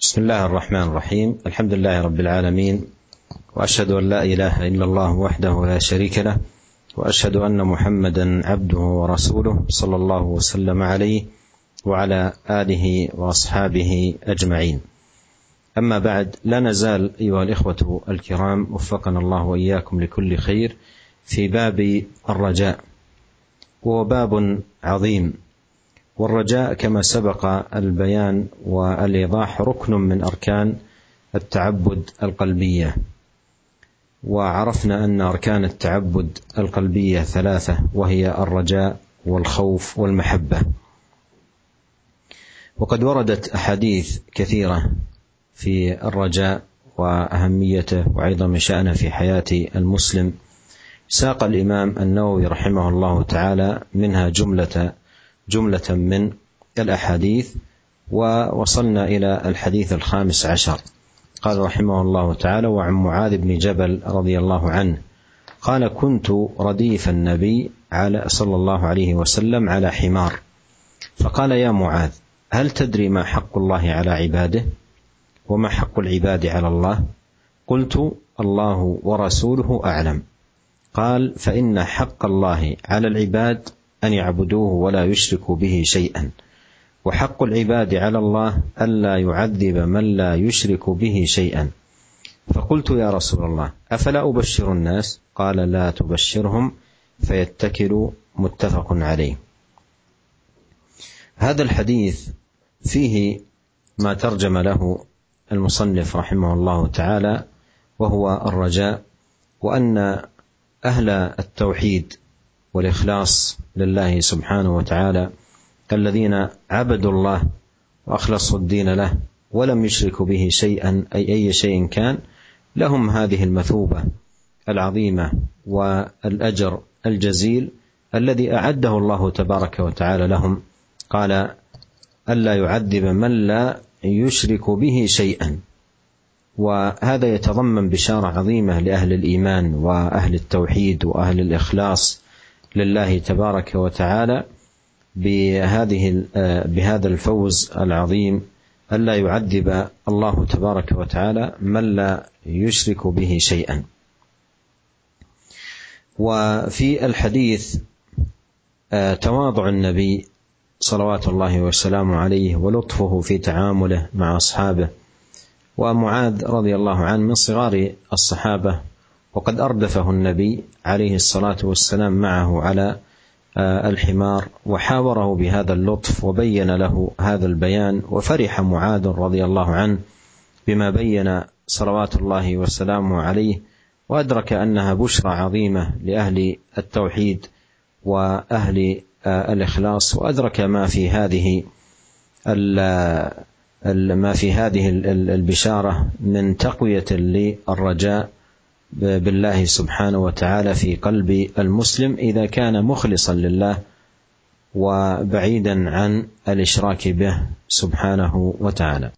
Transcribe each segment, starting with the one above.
بسم الله الرحمن الرحيم. الحمد لله رب العالمين وأشهد أن لا إله إلا الله وحده لا شريك له وأشهد أن محمدا عبده ورسوله صلى الله وسلم عليه وعلى آله وأصحابه أجمعين. أما بعد لا نزال أيها الإخوة الكرام وفقنا الله وإياكم لكل خير في باب الرجاء وهو باب عظيم. والرجاء كما سبق البيان والإيضاح ركن من أركان التعبد القلبية. وعرفنا أن أركان التعبد القلبية ثلاثة وهي الرجاء والخوف والمحبة. وقد وردت أحاديث كثيرة في الرجاء وأهميته وعظم شأنه في حياة المسلم. ساق الإمام النووي رحمه الله تعالى منها جملة جملة من الأحاديث ووصلنا إلى الحديث الخامس عشر. قال رحمه الله تعالى وعن معاذ بن جبل رضي الله عنه قال كنت رديف النبي على صلى الله عليه وسلم على حمار. فقال يا معاذ هل تدري ما حق الله على عباده؟ وما حق العباد على الله؟ قلت الله ورسوله أعلم. قال فإن حق الله على العباد أن يعبدوه ولا يشركوا به شيئا. وحق العباد على الله ألا يعذب من لا يشرك به شيئا. فقلت يا رسول الله أفلا أبشر الناس؟ قال لا تبشرهم فيتكلوا متفق عليه. هذا الحديث فيه ما ترجم له المصنف رحمه الله تعالى وهو الرجاء وأن أهل التوحيد والإخلاص لله سبحانه وتعالى الذين عبدوا الله وأخلصوا الدين له ولم يشركوا به شيئا أي أي شيء كان لهم هذه المثوبة العظيمة والأجر الجزيل الذي أعده الله تبارك وتعالى لهم. قال ألا يعذب من لا يشرك به شيئا. وهذا يتضمن بشارة عظيمة لأهل الإيمان وأهل التوحيد وأهل الإخلاص لله تبارك وتعالى بهذه بهذا الفوز العظيم الا يعذب الله تبارك وتعالى من لا يشرك به شيئا. وفي الحديث تواضع النبي صلوات الله وسلامه عليه ولطفه في تعامله مع أصحابه. ومعاذ رضي الله عنه من صغار الصحابة وقد أردفه النبي عليه الصلاة والسلام معه على الحمار وحاوره بهذا اللطف وبين له هذا البيان وفرح معاذ رضي الله عنه بما بين صلوات الله وسلامه عليه وأدرك أنها بشرى عظيمة لأهل التوحيد وأهل الإخلاص وأدرك ما في هذه ما في هذه البشارة من تقوية للرجاء بالله سبحانه وتعالى في قلب المسلم اذا كان مخلصا لله وبعيدا عن الاشراك به سبحانه وتعالى.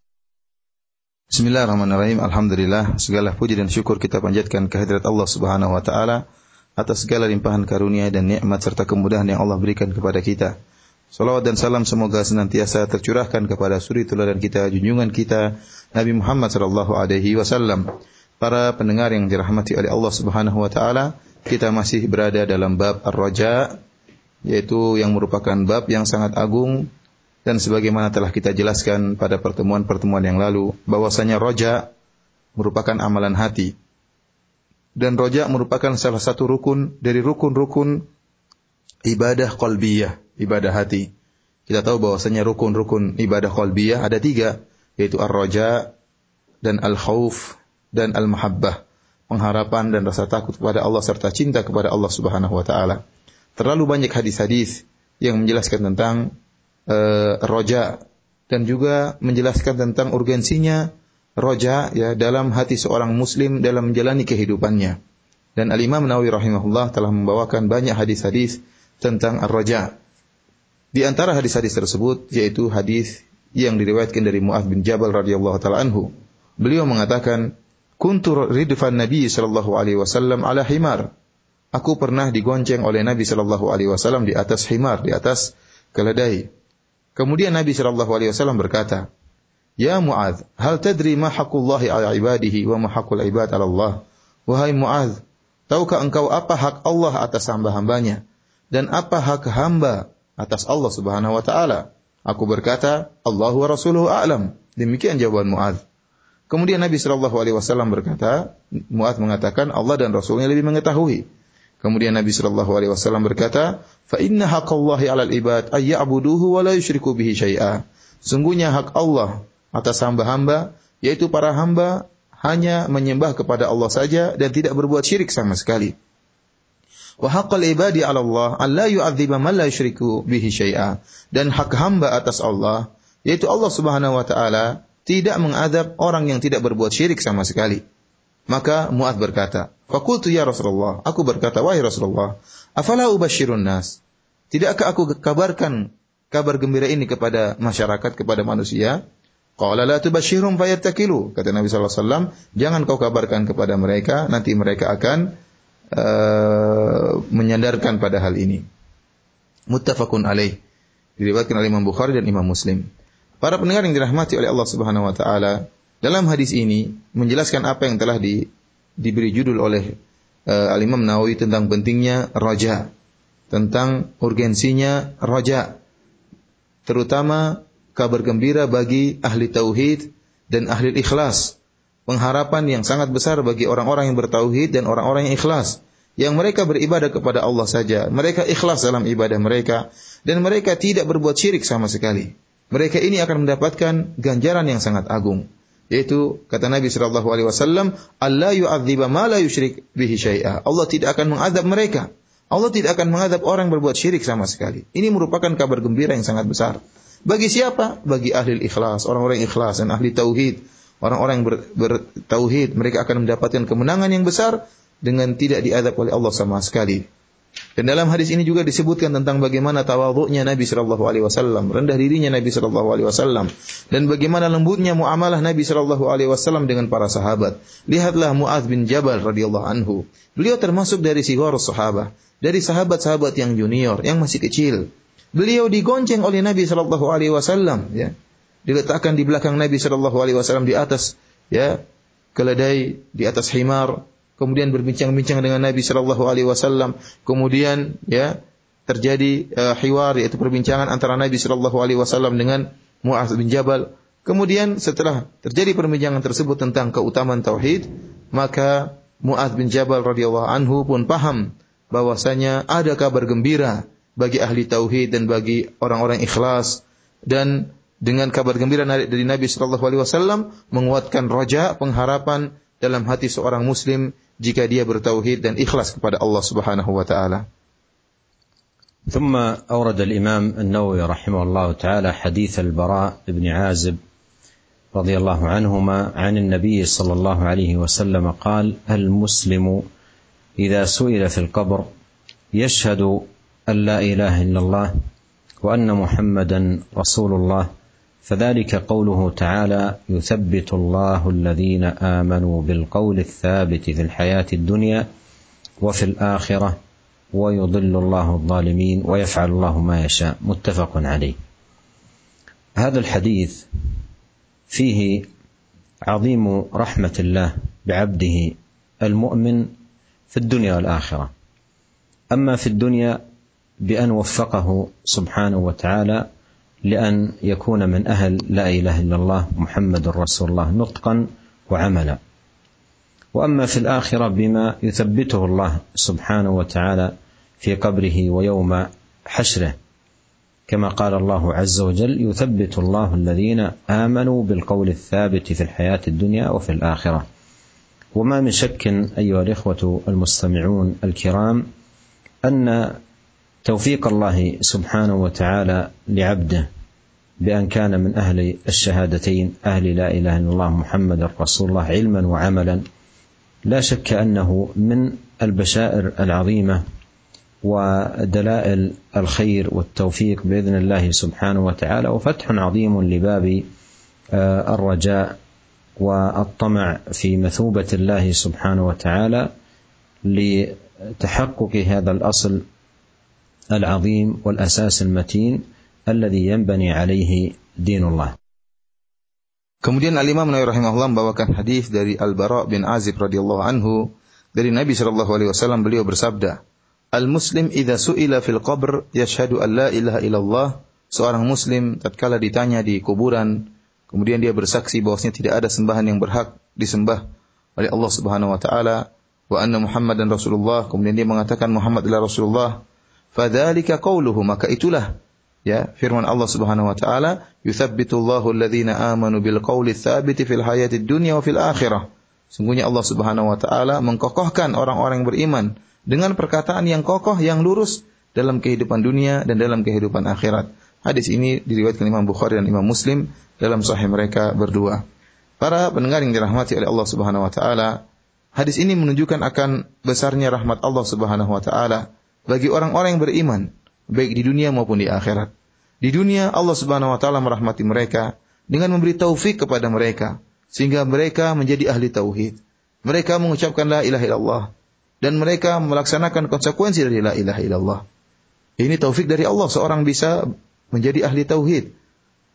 Bismillahirrahmanirrahim. Alhamdulillah, segala puji dan syukur kita panjatkan kehadirat Allah Subhanahu wa taala atas segala limpahan karunia dan nikmat serta kemudahan yang Allah berikan kepada kita. Salawat dan salam semoga senantiasa tercurahkan kepada suri teladan kita, junjungan kita Nabi Muhammad sallallahu alaihi wasallam. Para pendengar yang dirahmati oleh Allah Subhanahu wa taala, kita masih berada dalam bab Ar-Raja yaitu yang merupakan bab yang sangat agung dan sebagaimana telah kita jelaskan pada pertemuan-pertemuan yang lalu bahwasanya roja merupakan amalan hati dan roja merupakan salah satu rukun dari rukun-rukun ibadah qalbiyah, ibadah hati. Kita tahu bahwasanya rukun-rukun ibadah qalbiyah ada tiga, yaitu ar-roja dan al-khauf dan al-mahabbah, pengharapan dan rasa takut kepada Allah serta cinta kepada Allah Subhanahu wa taala. Terlalu banyak hadis-hadis yang menjelaskan tentang uh, roja dan juga menjelaskan tentang urgensinya roja ya dalam hati seorang muslim dalam menjalani kehidupannya. Dan Al-Imam Nawawi rahimahullah telah membawakan banyak hadis-hadis tentang ar-raja. Di antara hadis-hadis tersebut yaitu hadis yang diriwayatkan dari Muaz bin Jabal radhiyallahu taala anhu. Beliau mengatakan, "Kuntu ridfan Nabi sallallahu alaihi wasallam ala himar." Aku pernah digonceng oleh Nabi sallallahu alaihi wasallam di atas himar, di atas keledai. Kemudian Nabi sallallahu alaihi wasallam berkata, Ya Mu'adz, hal tadri ma haqqullahi ala ibadihi wa ma haqqul ibad ala Allah? Wahai Mu'adz, tahukah engkau apa hak Allah atas hamba-hambanya dan apa hak hamba atas Allah Subhanahu wa taala? Aku berkata, Allah wa rasuluhu a'lam. Demikian jawaban Mu'adz. Kemudian Nabi Shallallahu Alaihi Wasallam berkata, Mu'adz mengatakan Allah dan Rasulnya lebih mengetahui. Kemudian Nabi Shallallahu Alaihi Wasallam berkata, Fa inna haqallahi alal ibad ayya'buduhu wa la yushriku bihi syai'a. Sungguhnya hak Allah atas hamba-hamba, yaitu para hamba hanya menyembah kepada Allah saja dan tidak berbuat syirik sama sekali. Wa haqqal ibadi 'ala Allah an la yu'adziba man la yusyriku bihi syai'a. Dan hak hamba atas Allah, yaitu Allah Subhanahu wa taala tidak mengadab orang yang tidak berbuat syirik sama sekali. Maka Mu'adz berkata, Fakultu ya Rasulullah, aku berkata, wahai Rasulullah, afala ubashirun nas? Tidakkah aku kabarkan kabar gembira ini kepada masyarakat, kepada manusia? Qala la tubashshirhum fayattakilu. Kata Nabi wasallam, jangan kau kabarkan kepada mereka, nanti mereka akan uh, menyandarkan pada hal ini. Muttafaqun alaih. Diriwayatkan oleh Imam Bukhari dan Imam Muslim. Para pendengar yang dirahmati oleh Allah Subhanahu wa taala, dalam hadis ini menjelaskan apa yang telah di, diberi judul oleh uh, Al-Imam Nawawi tentang pentingnya raja, tentang urgensinya raja, terutama kabar gembira bagi ahli tauhid dan ahli ikhlas. Pengharapan yang sangat besar bagi orang-orang yang bertauhid dan orang-orang yang ikhlas. Yang mereka beribadah kepada Allah saja. Mereka ikhlas dalam ibadah mereka. Dan mereka tidak berbuat syirik sama sekali. Mereka ini akan mendapatkan ganjaran yang sangat agung. Yaitu kata Nabi Shallallahu Alaihi Wasallam, Allah yu'adziba ma la bihi syai'a. Allah tidak akan mengadab mereka. Allah tidak akan mengadab orang berbuat syirik sama sekali. Ini merupakan kabar gembira yang sangat besar. Bagi siapa? Bagi ahli ikhlas, orang-orang ikhlas dan ahli tauhid. Orang-orang yang ber, bertauhid, mereka akan mendapatkan kemenangan yang besar dengan tidak diadab oleh Allah sama sekali. Dan dalam hadis ini juga disebutkan tentang bagaimana tawaduknya Nabi Shallallahu Alaihi Wasallam, rendah dirinya Nabi Shallallahu Alaihi Wasallam, dan bagaimana lembutnya muamalah Nabi Shallallahu Alaihi Wasallam dengan para sahabat. Lihatlah Muadz bin Jabal radhiyallahu anhu. Beliau termasuk dari sigar sahabat, dari sahabat-sahabat yang junior, yang masih kecil. Beliau digonceng oleh Nabi Shallallahu Alaihi Wasallam, ya, diletakkan di belakang Nabi Shallallahu Alaihi Wasallam di atas, ya, keledai di atas himar, kemudian berbincang-bincang dengan Nabi Shallallahu Alaihi Wasallam, kemudian ya terjadi uh, hiwar yaitu perbincangan antara Nabi Shallallahu Alaihi Wasallam dengan Muaz bin Jabal. Kemudian setelah terjadi perbincangan tersebut tentang keutamaan tauhid, maka Muaz bin Jabal radhiyallahu anhu pun paham bahwasanya ada kabar gembira bagi ahli tauhid dan bagi orang-orang ikhlas dan dengan kabar gembira dari Nabi sallallahu alaihi wasallam menguatkan roja pengharapan dalam hati seorang muslim jika dia bertauhid dan ikhlas kepada Allah Subhanahu wa taala. ثم أورد الإمام النووي رحمه الله تعالى حديث البراء بن عازب رضي الله عنهما عن النبي صلى الله عليه وسلم قال المسلم إذا سئل في القبر يشهد أن لا إله إلا الله وأن محمدا رسول الله فذلك قوله تعالى يثبت الله الذين آمنوا بالقول الثابت في الحياة الدنيا وفي الآخرة ويضل الله الظالمين ويفعل الله ما يشاء. متفق عليه. هذا الحديث فيه عظيم رحمة الله بعبده المؤمن في الدنيا والآخرة. أما في الدنيا بأن وفقه سبحانه وتعالى لأن يكون من أهل لا إله إلا الله محمد رسول الله نطقا وعملا. وأما في الآخرة بما يثبته الله سبحانه وتعالى في قبره ويوم حشره كما قال الله عز وجل يثبت الله الذين آمنوا بالقول الثابت في الحياة الدنيا وفي الآخرة. وما من شك أيها الإخوة المستمعون الكرام أن توفيق الله سبحانه وتعالى لعبده بأن كان من أهل الشهادتين أهل لا إله إلا الله محمد رسول الله علما وعملا. لا شك أنه من البشائر العظيمة ودلائل الخير والتوفيق بإذن الله سبحانه وتعالى وفتح عظيم لباب الرجاء والطمع في مثوبة الله سبحانه وتعالى لتحقق هذا الأصل العظيم والاساس المتين الذي ينبني عليه دين الله. Kemudian Al-Imam Nawawi rahimahullah membawakan hadis dari Al-Bara bin Azib radhiyallahu anhu dari Nabi sallallahu alaihi wasallam beliau bersabda, "Al-muslim idza su'ila fil qabr yashhadu an la ilaha illallah." Seorang muslim tatkala ditanya di kuburan, kemudian dia bersaksi bahwasanya tidak ada sembahan yang berhak disembah oleh Allah Subhanahu wa taala wa anna Muhammadan Rasulullah, kemudian dia mengatakan Muhammad adalah Rasulullah, fadzalika qauluhu, maka itulah ya firman Allah Subhanahu wa taala yuthabbitullahu alladhina amanu bil qawli tsabiti fil hayatid dunya wa fil akhirah. Sungguhnya Allah Subhanahu wa taala mengkokohkan orang-orang yang beriman dengan perkataan yang kokoh yang lurus dalam kehidupan dunia dan dalam kehidupan akhirat. Hadis ini diriwayatkan Imam Bukhari dan Imam Muslim dalam sahih mereka berdua. Para pendengar yang dirahmati oleh Allah Subhanahu wa taala hadis ini menunjukkan akan besarnya rahmat Allah Subhanahu wa taala bagi orang-orang yang beriman baik di dunia maupun di akhirat. Di dunia Allah Subhanahu wa taala merahmati mereka dengan memberi taufik kepada mereka sehingga mereka menjadi ahli tauhid. Mereka mengucapkan la ilaha illallah dan mereka melaksanakan konsekuensi dari la ilaha illallah. Ini taufik dari Allah seorang bisa menjadi ahli tauhid.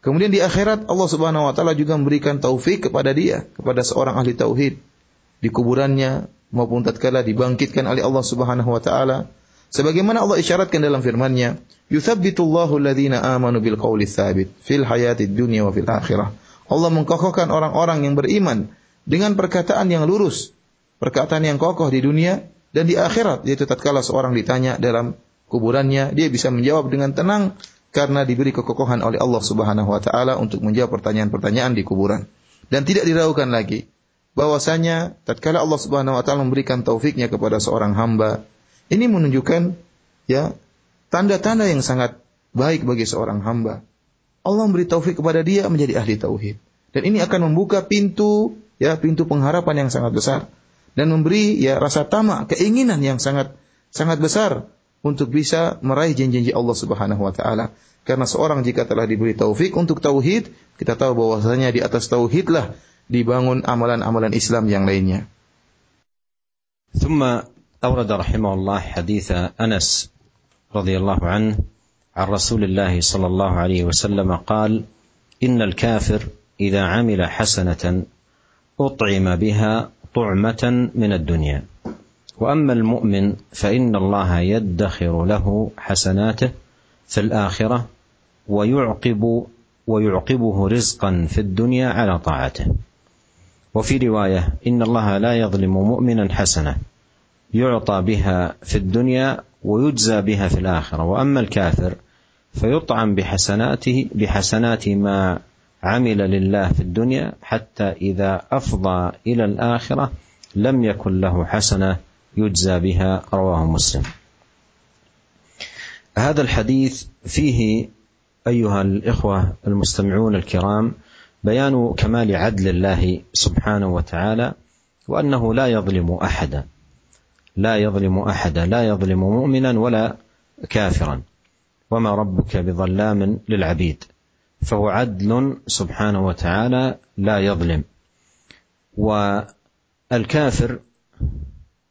Kemudian di akhirat Allah Subhanahu wa taala juga memberikan taufik kepada dia, kepada seorang ahli tauhid di kuburannya maupun tatkala dibangkitkan oleh Allah Subhanahu wa taala Sebagaimana Allah isyaratkan dalam firman-Nya, "Yuthabbitullahu alladhina amanu bil qawli tsabit fil hayatid dunya wa fil akhirah." Allah mengkokohkan orang-orang yang beriman dengan perkataan yang lurus, perkataan yang kokoh di dunia dan di akhirat, yaitu tatkala seorang ditanya dalam kuburannya, dia bisa menjawab dengan tenang karena diberi kekokohan oleh Allah Subhanahu wa taala untuk menjawab pertanyaan-pertanyaan di kuburan. Dan tidak diragukan lagi bahwasanya tatkala Allah Subhanahu wa taala memberikan taufiknya kepada seorang hamba ini menunjukkan ya tanda-tanda yang sangat baik bagi seorang hamba. Allah memberi taufik kepada dia menjadi ahli tauhid. Dan ini akan membuka pintu ya pintu pengharapan yang sangat besar dan memberi ya rasa tamak, keinginan yang sangat sangat besar untuk bisa meraih janji-janji Allah Subhanahu wa taala. Karena seorang jika telah diberi taufik untuk tauhid, kita tahu bahwasanya di atas tauhidlah dibangun amalan-amalan Islam yang lainnya. ثم أورد رحمه الله حديث أنس رضي الله عنه عن رسول الله صلى الله عليه وسلم قال إن الكافر إذا عمل حسنة أطعم بها طعمة من الدنيا وأما المؤمن فإن الله يدخر له حسناته في الآخرة ويعقب ويعقبه رزقا في الدنيا على طاعته. وفي رواية إن الله لا يظلم مؤمنا حسنة. يعطى بها في الدنيا ويجزى بها في الآخرة. وأما الكافر فيطعم بحسناته بحسنات ما عمل لله في الدنيا حتى إذا أفضى إلى الآخرة لم يكن له حسنة يجزى بها. رواه مسلم. هذا الحديث فيه أيها الإخوة المستمعون الكرام بيان كمال عدل الله سبحانه وتعالى وأنه لا يظلم أحدا. لا يظلم أحدا لا يظلم مؤمنا ولا كافرا. وما ربك بظلام للعبيد. فهو عدل سبحانه وتعالى لا يظلم. والكافر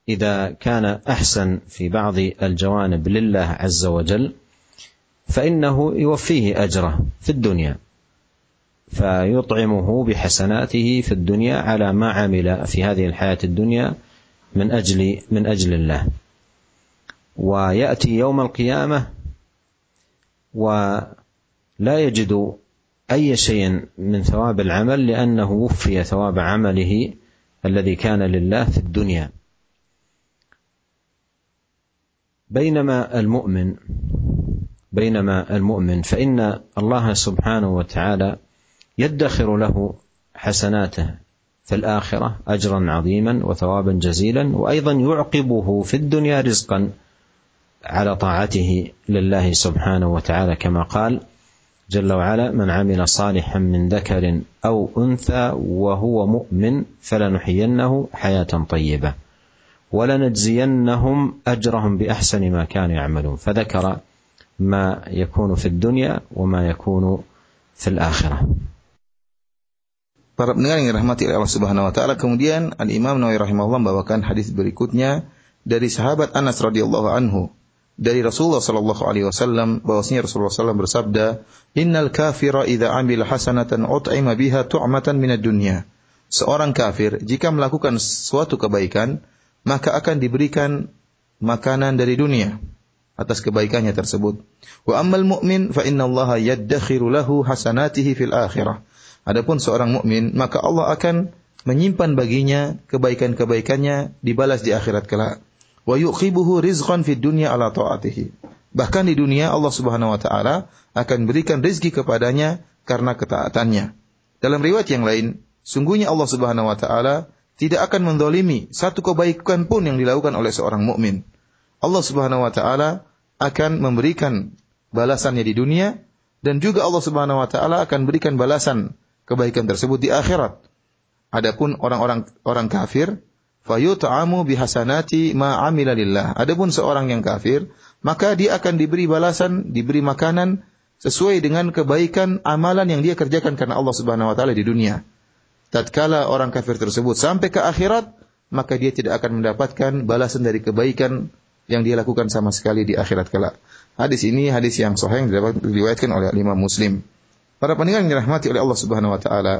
إذا كان أحسن في بعض الجوانب لله عز وجل فإنه يوفيه أجره في الدنيا. فيطعمه بحسناته في الدنيا على ما عمل في هذه الحياة الدنيا من أجل من أجل الله. ويأتي يوم القيامة ولا يجد أي شيء من ثواب العمل لأنه وفي ثواب عمله الذي كان لله في الدنيا. بينما المؤمن بينما المؤمن فإن الله سبحانه وتعالى يدخر له حسناته في الآخرة أجرا عظيما وثوابا جزيلا وأيضا يعقبه في الدنيا رزقا على طاعته لله سبحانه وتعالى. كما قال جل وعلا من عمل صالحا من ذكر أو أنثى وهو مؤمن فلنحيينه حياة طيبة ولنجزينهم أجرهم بأحسن ما كانوا يعملون. فذكر ما يكون في الدنيا وما يكون في الآخرة. Para pendengar yang dirahmati oleh Allah Subhanahu wa taala, kemudian Al Imam Nawawi rahimahullah membawakan hadis berikutnya dari sahabat Anas radhiyallahu anhu dari Rasulullah sallallahu alaihi wasallam bahwasanya Rasulullah SAW bersabda, "Innal kafira idza amila hasanatan ut'ima biha tu'matan minad dunya." Seorang kafir jika melakukan suatu kebaikan, maka akan diberikan makanan dari dunia atas kebaikannya tersebut. Wa ammal mu'min fa inna Allah yaddakhiru lahu hasanatihi fil akhirah. Adapun seorang mukmin, maka Allah akan menyimpan baginya kebaikan-kebaikannya dibalas di akhirat kelak. Wa yuqibuhu rizqan fid dunya ala taatihi. Bahkan di dunia Allah Subhanahu wa taala akan berikan rezeki kepadanya karena ketaatannya. Dalam riwayat yang lain, sungguhnya Allah Subhanahu wa taala tidak akan mendolimi satu kebaikan pun yang dilakukan oleh seorang mukmin. Allah Subhanahu wa taala akan memberikan balasannya di dunia dan juga Allah Subhanahu wa taala akan berikan balasan kebaikan tersebut di akhirat. Adapun orang-orang orang kafir, fayut'amu bihasanati ma amila. Adapun seorang yang kafir, maka dia akan diberi balasan, diberi makanan sesuai dengan kebaikan amalan yang dia kerjakan karena Allah Subhanahu wa taala di dunia. Tatkala orang kafir tersebut sampai ke akhirat, maka dia tidak akan mendapatkan balasan dari kebaikan yang dia lakukan sama sekali di akhirat kelak. Hadis ini hadis yang sahih yang diriwayatkan oleh Imam Muslim. Para pendengar yang dirahmati oleh Allah Subhanahu wa taala,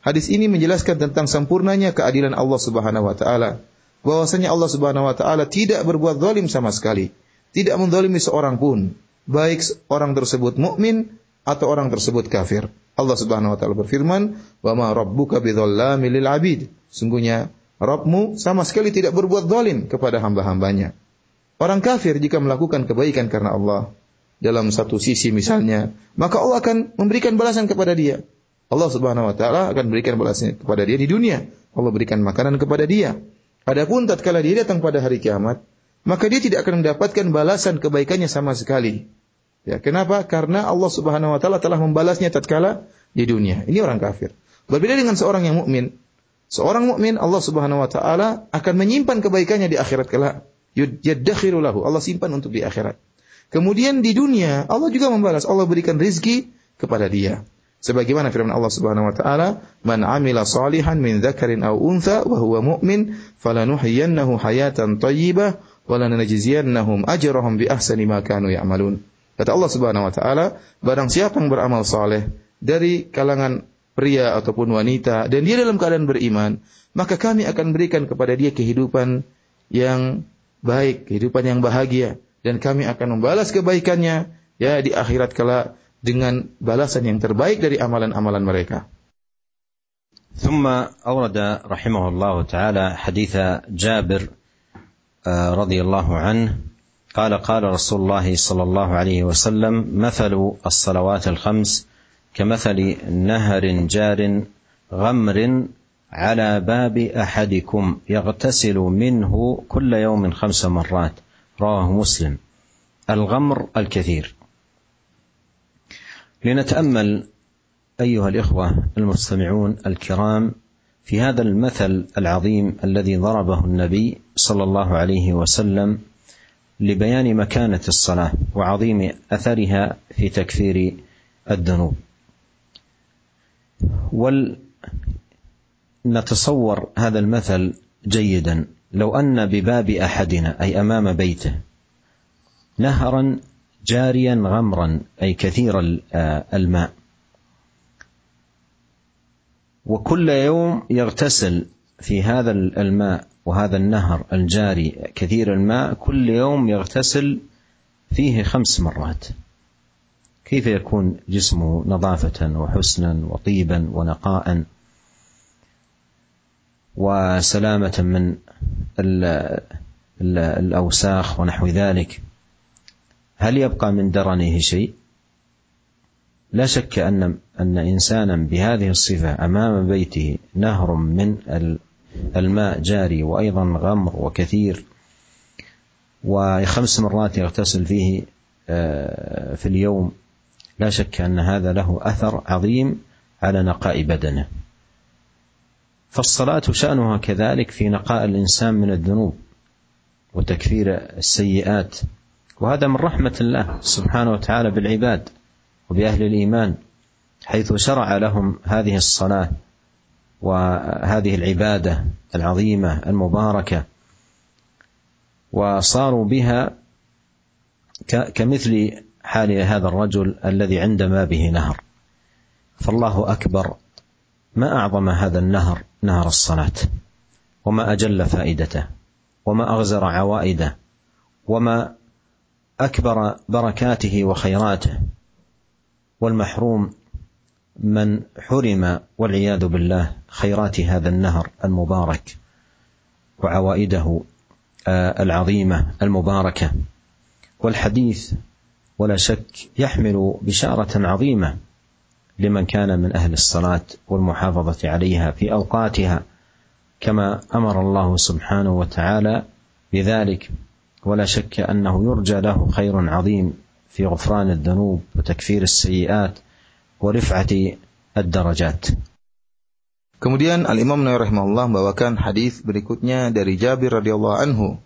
hadis ini menjelaskan tentang sempurnanya keadilan Allah Subhanahu wa taala. Bahwasanya Allah Subhanahu wa taala tidak berbuat zalim sama sekali, tidak menzalimi seorang pun, baik orang tersebut mukmin atau orang tersebut kafir. Allah Subhanahu wa taala berfirman, "Wa ma rabbuka bidzallamin lil 'abid." Sungguhnya Rabbmu sama sekali tidak berbuat zalim kepada hamba-hambanya. Orang kafir jika melakukan kebaikan karena Allah, dalam satu sisi misalnya, maka Allah akan memberikan balasan kepada dia. Allah Subhanahu wa taala akan berikan balasan kepada dia di dunia. Allah berikan makanan kepada dia. Adapun tatkala dia datang pada hari kiamat, maka dia tidak akan mendapatkan balasan kebaikannya sama sekali. Ya, kenapa? Karena Allah Subhanahu wa taala telah membalasnya tatkala di dunia. Ini orang kafir. Berbeda dengan seorang yang mukmin. Seorang mukmin Allah Subhanahu wa taala akan menyimpan kebaikannya di akhirat kelak. Yaddakhiru lahu. Allah simpan untuk di akhirat. Kemudian di dunia Allah juga membalas. Allah berikan rizki kepada dia. Sebagaimana firman Allah Subhanahu wa taala, "Man 'amila salihan min dzakarin aw untha wa huwa mu'min, falanuhyiyannahu hayatan thayyibah wa lanajziyannahum ajrahum bi ahsani ma kanu ya'malun." Kata Allah Subhanahu wa taala, barang siapa yang beramal saleh dari kalangan pria ataupun wanita dan dia dalam keadaan beriman, maka kami akan berikan kepada dia kehidupan yang baik, kehidupan yang bahagia dan kami akan membalas kebaikannya ya di akhirat kala dengan balasan yang terbaik dari amalan-amalan mereka. ثم أورد رحمه الله تعالى حديث جابر رضي الله عنه قال قال رسول الله صلى الله عليه وسلم مثل الصلوات الخمس كمثل نهر جار غمر على باب أحدكم يغتسل منه كل يوم خمس مرات رواه مسلم. الغمر الكثير. لنتأمل أيها الإخوة المستمعون الكرام في هذا المثل العظيم الذي ضربه النبي صلى الله عليه وسلم لبيان مكانة الصلاة وعظيم أثرها في تكفير الذنوب. ولنتصور هذا المثل جيدا. لو أن بباب أحدنا أي أمام بيته نهرا جاريا غمرا أي كثير الماء. وكل يوم يغتسل في هذا الماء وهذا النهر الجاري كثير الماء كل يوم يغتسل فيه خمس مرات. كيف يكون جسمه نظافة وحسنا وطيبا ونقاء؟ وسلامة من الأوساخ ونحو ذلك. هل يبقى من درنه شيء؟ لا شك أن أن إنسانا بهذه الصفة أمام بيته نهر من الماء جاري وأيضا غمر وكثير وخمس مرات يغتسل فيه في اليوم. لا شك أن هذا له أثر عظيم على نقاء بدنه. فالصلاة شأنها كذلك في نقاء الإنسان من الذنوب وتكفير السيئات. وهذا من رحمة الله سبحانه وتعالى بالعباد وبأهل الإيمان حيث شرع لهم هذه الصلاة وهذه العبادة العظيمة المباركة وصاروا بها كمثل حال هذا الرجل الذي عند ما به نهر. فالله أكبر ما أعظم هذا النهر نهر الصلاة؟ وما أجل فائدته؟ وما أغزر عوائده؟ وما أكبر بركاته وخيراته؟ والمحروم من حرم والعياذ بالله خيرات هذا النهر المبارك وعوائده آه، العظيمة المباركة. والحديث ولا شك يحمل بشارة عظيمة. لمن كان من أهل الصلاه والمحافظه عليها في اوقاتها كما أمر الله سبحانه وتعالى بذلك ولا شك انه يرجى له خير عظيم في غفران الذنوب وتكفير السيئات ورفعه الدرجات. Kemudian Al Imam Nawawi rahimahullah membawakan hadis berikutnya dari Jabir radhiyallahu anhu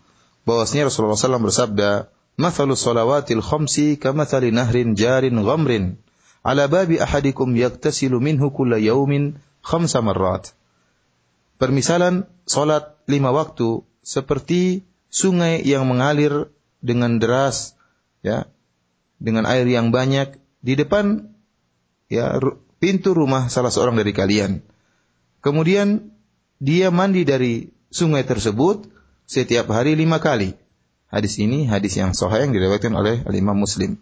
bahwasanya Rasulullah SAW bersabda, "Mathalus salawatil khamsi kamathali nahrin jarin ghamrin ala babi ahadikum yaktasilu minhu kulla yaumin khamsa marrat." Permisalan salat lima waktu seperti sungai yang mengalir dengan deras ya dengan air yang banyak di depan ya pintu rumah salah seorang dari kalian. Kemudian dia mandi dari sungai tersebut setiap hari lima kali. Hadis ini hadis yang sahih yang diriwayatkan oleh Al Imam Muslim.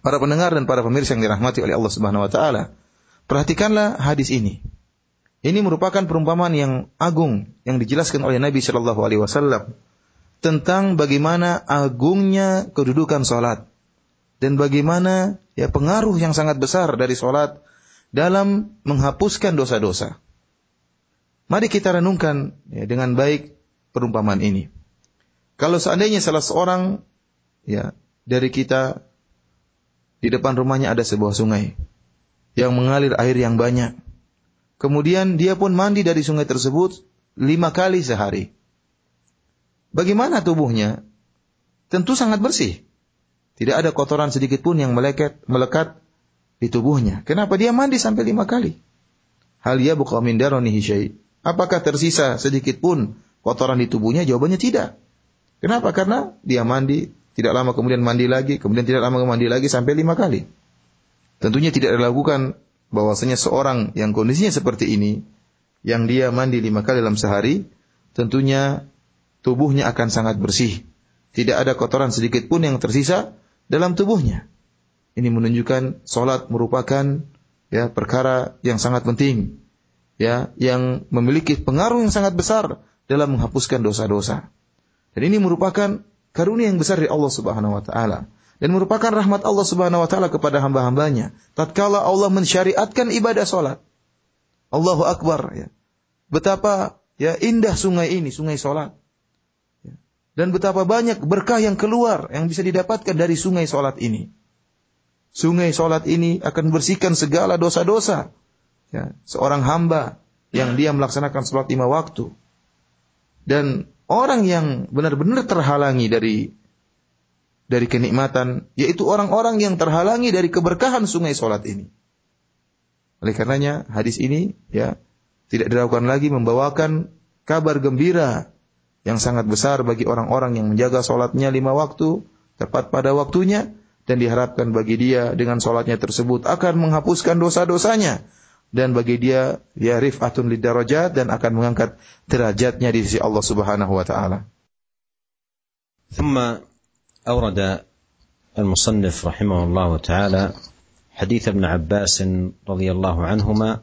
Para pendengar dan para pemirsa yang dirahmati oleh Allah Subhanahu wa taala, perhatikanlah hadis ini. Ini merupakan perumpamaan yang agung yang dijelaskan oleh Nabi Shallallahu alaihi wasallam tentang bagaimana agungnya kedudukan salat dan bagaimana ya pengaruh yang sangat besar dari salat dalam menghapuskan dosa-dosa. Mari kita renungkan ya, dengan baik perumpamaan ini. Kalau seandainya salah seorang ya dari kita di depan rumahnya ada sebuah sungai yang mengalir air yang banyak. Kemudian dia pun mandi dari sungai tersebut lima kali sehari. Bagaimana tubuhnya? Tentu sangat bersih. Tidak ada kotoran sedikit pun yang melekat, melekat di tubuhnya. Kenapa dia mandi sampai lima kali? Hal ya buka min. Apakah tersisa sedikit pun kotoran di tubuhnya? Jawabannya tidak. Kenapa? Karena dia mandi, tidak lama kemudian mandi lagi, kemudian tidak lama mandi lagi sampai lima kali. Tentunya tidak dilakukan bahwasanya seorang yang kondisinya seperti ini, yang dia mandi lima kali dalam sehari, tentunya tubuhnya akan sangat bersih. Tidak ada kotoran sedikit pun yang tersisa dalam tubuhnya. Ini menunjukkan solat merupakan ya perkara yang sangat penting, ya yang memiliki pengaruh yang sangat besar dalam menghapuskan dosa-dosa. Dan ini merupakan karunia yang besar dari Allah Subhanahu wa taala dan merupakan rahmat Allah Subhanahu wa taala kepada hamba-hambanya. Tatkala Allah mensyariatkan ibadah solat. Allahu Akbar ya. Betapa ya indah sungai ini, sungai solat dan betapa banyak berkah yang keluar yang bisa didapatkan dari sungai solat ini. Sungai solat ini akan bersihkan segala dosa-dosa. Ya, seorang hamba yang dia melaksanakan sholat lima waktu. Dan orang yang benar-benar terhalangi dari dari kenikmatan, yaitu orang-orang yang terhalangi dari keberkahan sungai solat ini. Oleh karenanya hadis ini ya tidak dilakukan lagi membawakan kabar gembira yang sangat besar bagi orang-orang yang menjaga sholatnya lima waktu tepat pada waktunya dan diharapkan bagi dia dengan sholatnya tersebut akan menghapuskan dosa-dosanya dan bagi dia ya rifatun lidarajat dan akan mengangkat derajatnya di sisi Allah Subhanahu wa taala. ثم أورد المصنف رحمه الله تعالى حديث ابن عباس رضي الله عنهما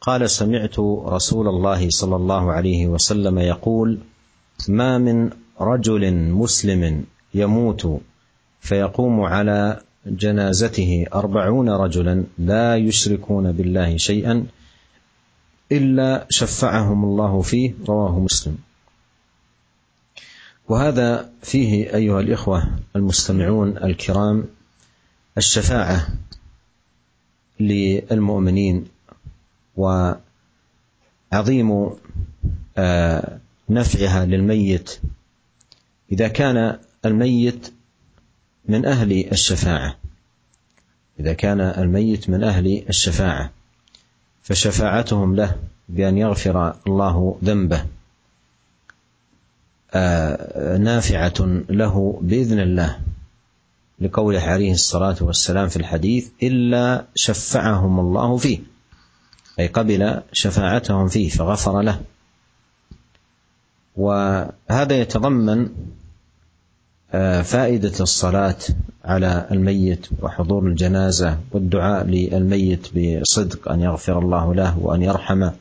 قال سمعت رسول الله صلى الله عليه وسلم يقول ما من رجل مسلم يموت فيقوم على جنازته أربعون رجلا لا يشركون بالله شيئا إلا شفعهم الله فيه رواه مسلم. وهذا فيه أيها الإخوة المستمعون الكرام الشفاعة للمؤمنين وعظيم آه نفعها للميت. إذا كان الميت من أهل الشفاعة. إذا كان الميت من أهل الشفاعة فشفاعتهم له بأن يغفر الله ذنبه. نافعة له بإذن الله لقوله عليه الصلاة والسلام في الحديث إلا شفعهم الله فيه أي قبل شفاعتهم فيه فغفر له. وهذا يتضمن آه، فائدة الصلاة على الميت وحضور الجنازة والدعاء للميت بصدق أن يغفر الله له وأن يرحمه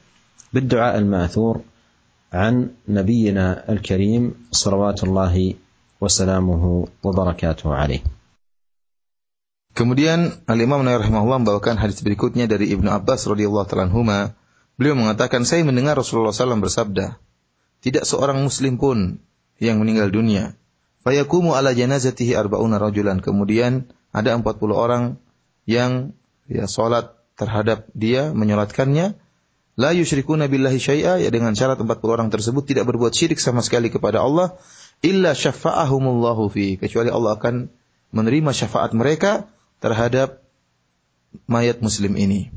بالدعاء الماثور عن نبينا الكريم صلوات الله وسلامه وبركاته عليه. Kemudian Al-Imam Nawawi rahimahullah membawakan hadis berikutnya dari Ibnu Abbas radhiyallahu taala Beliau mengatakan, saya mendengar Rasulullah SAW bersabda, tidak seorang muslim pun yang meninggal dunia. Fayakumu ala janazatihi arba'una rajulan. Kemudian ada 40 orang yang ya salat terhadap dia, menyolatkannya. La yusyrikuna billahi syai'a, ya dengan syarat 40 orang tersebut tidak berbuat syirik sama sekali kepada Allah. Illa syafa'ahumullahu fi. Kecuali Allah akan menerima syafaat mereka terhadap mayat muslim ini.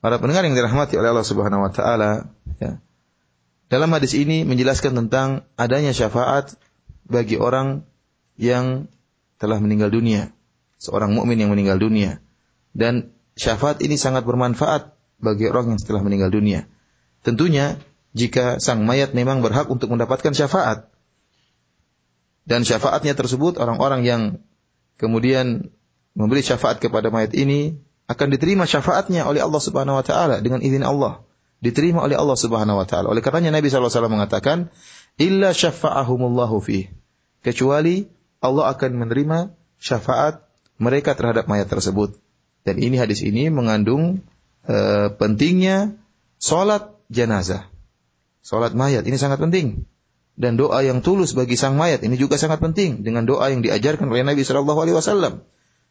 Para pendengar yang dirahmati oleh Allah Subhanahu wa taala, ya. Dalam hadis ini menjelaskan tentang adanya syafaat bagi orang yang telah meninggal dunia, seorang mukmin yang meninggal dunia. Dan syafaat ini sangat bermanfaat bagi orang yang setelah meninggal dunia. Tentunya jika sang mayat memang berhak untuk mendapatkan syafaat. Dan syafaatnya tersebut orang-orang yang kemudian memberi syafaat kepada mayat ini akan diterima syafaatnya oleh Allah Subhanahu wa taala dengan izin Allah. Diterima oleh Allah Subhanahu wa taala. Oleh karenanya Nabi sallallahu alaihi wasallam mengatakan, "Illa syafa'ahumullahu fi." Kecuali Allah akan menerima syafaat mereka terhadap mayat tersebut. Dan ini hadis ini mengandung e, pentingnya salat jenazah. Salat mayat ini sangat penting. Dan doa yang tulus bagi sang mayat ini juga sangat penting dengan doa yang diajarkan oleh Nabi sallallahu alaihi wasallam.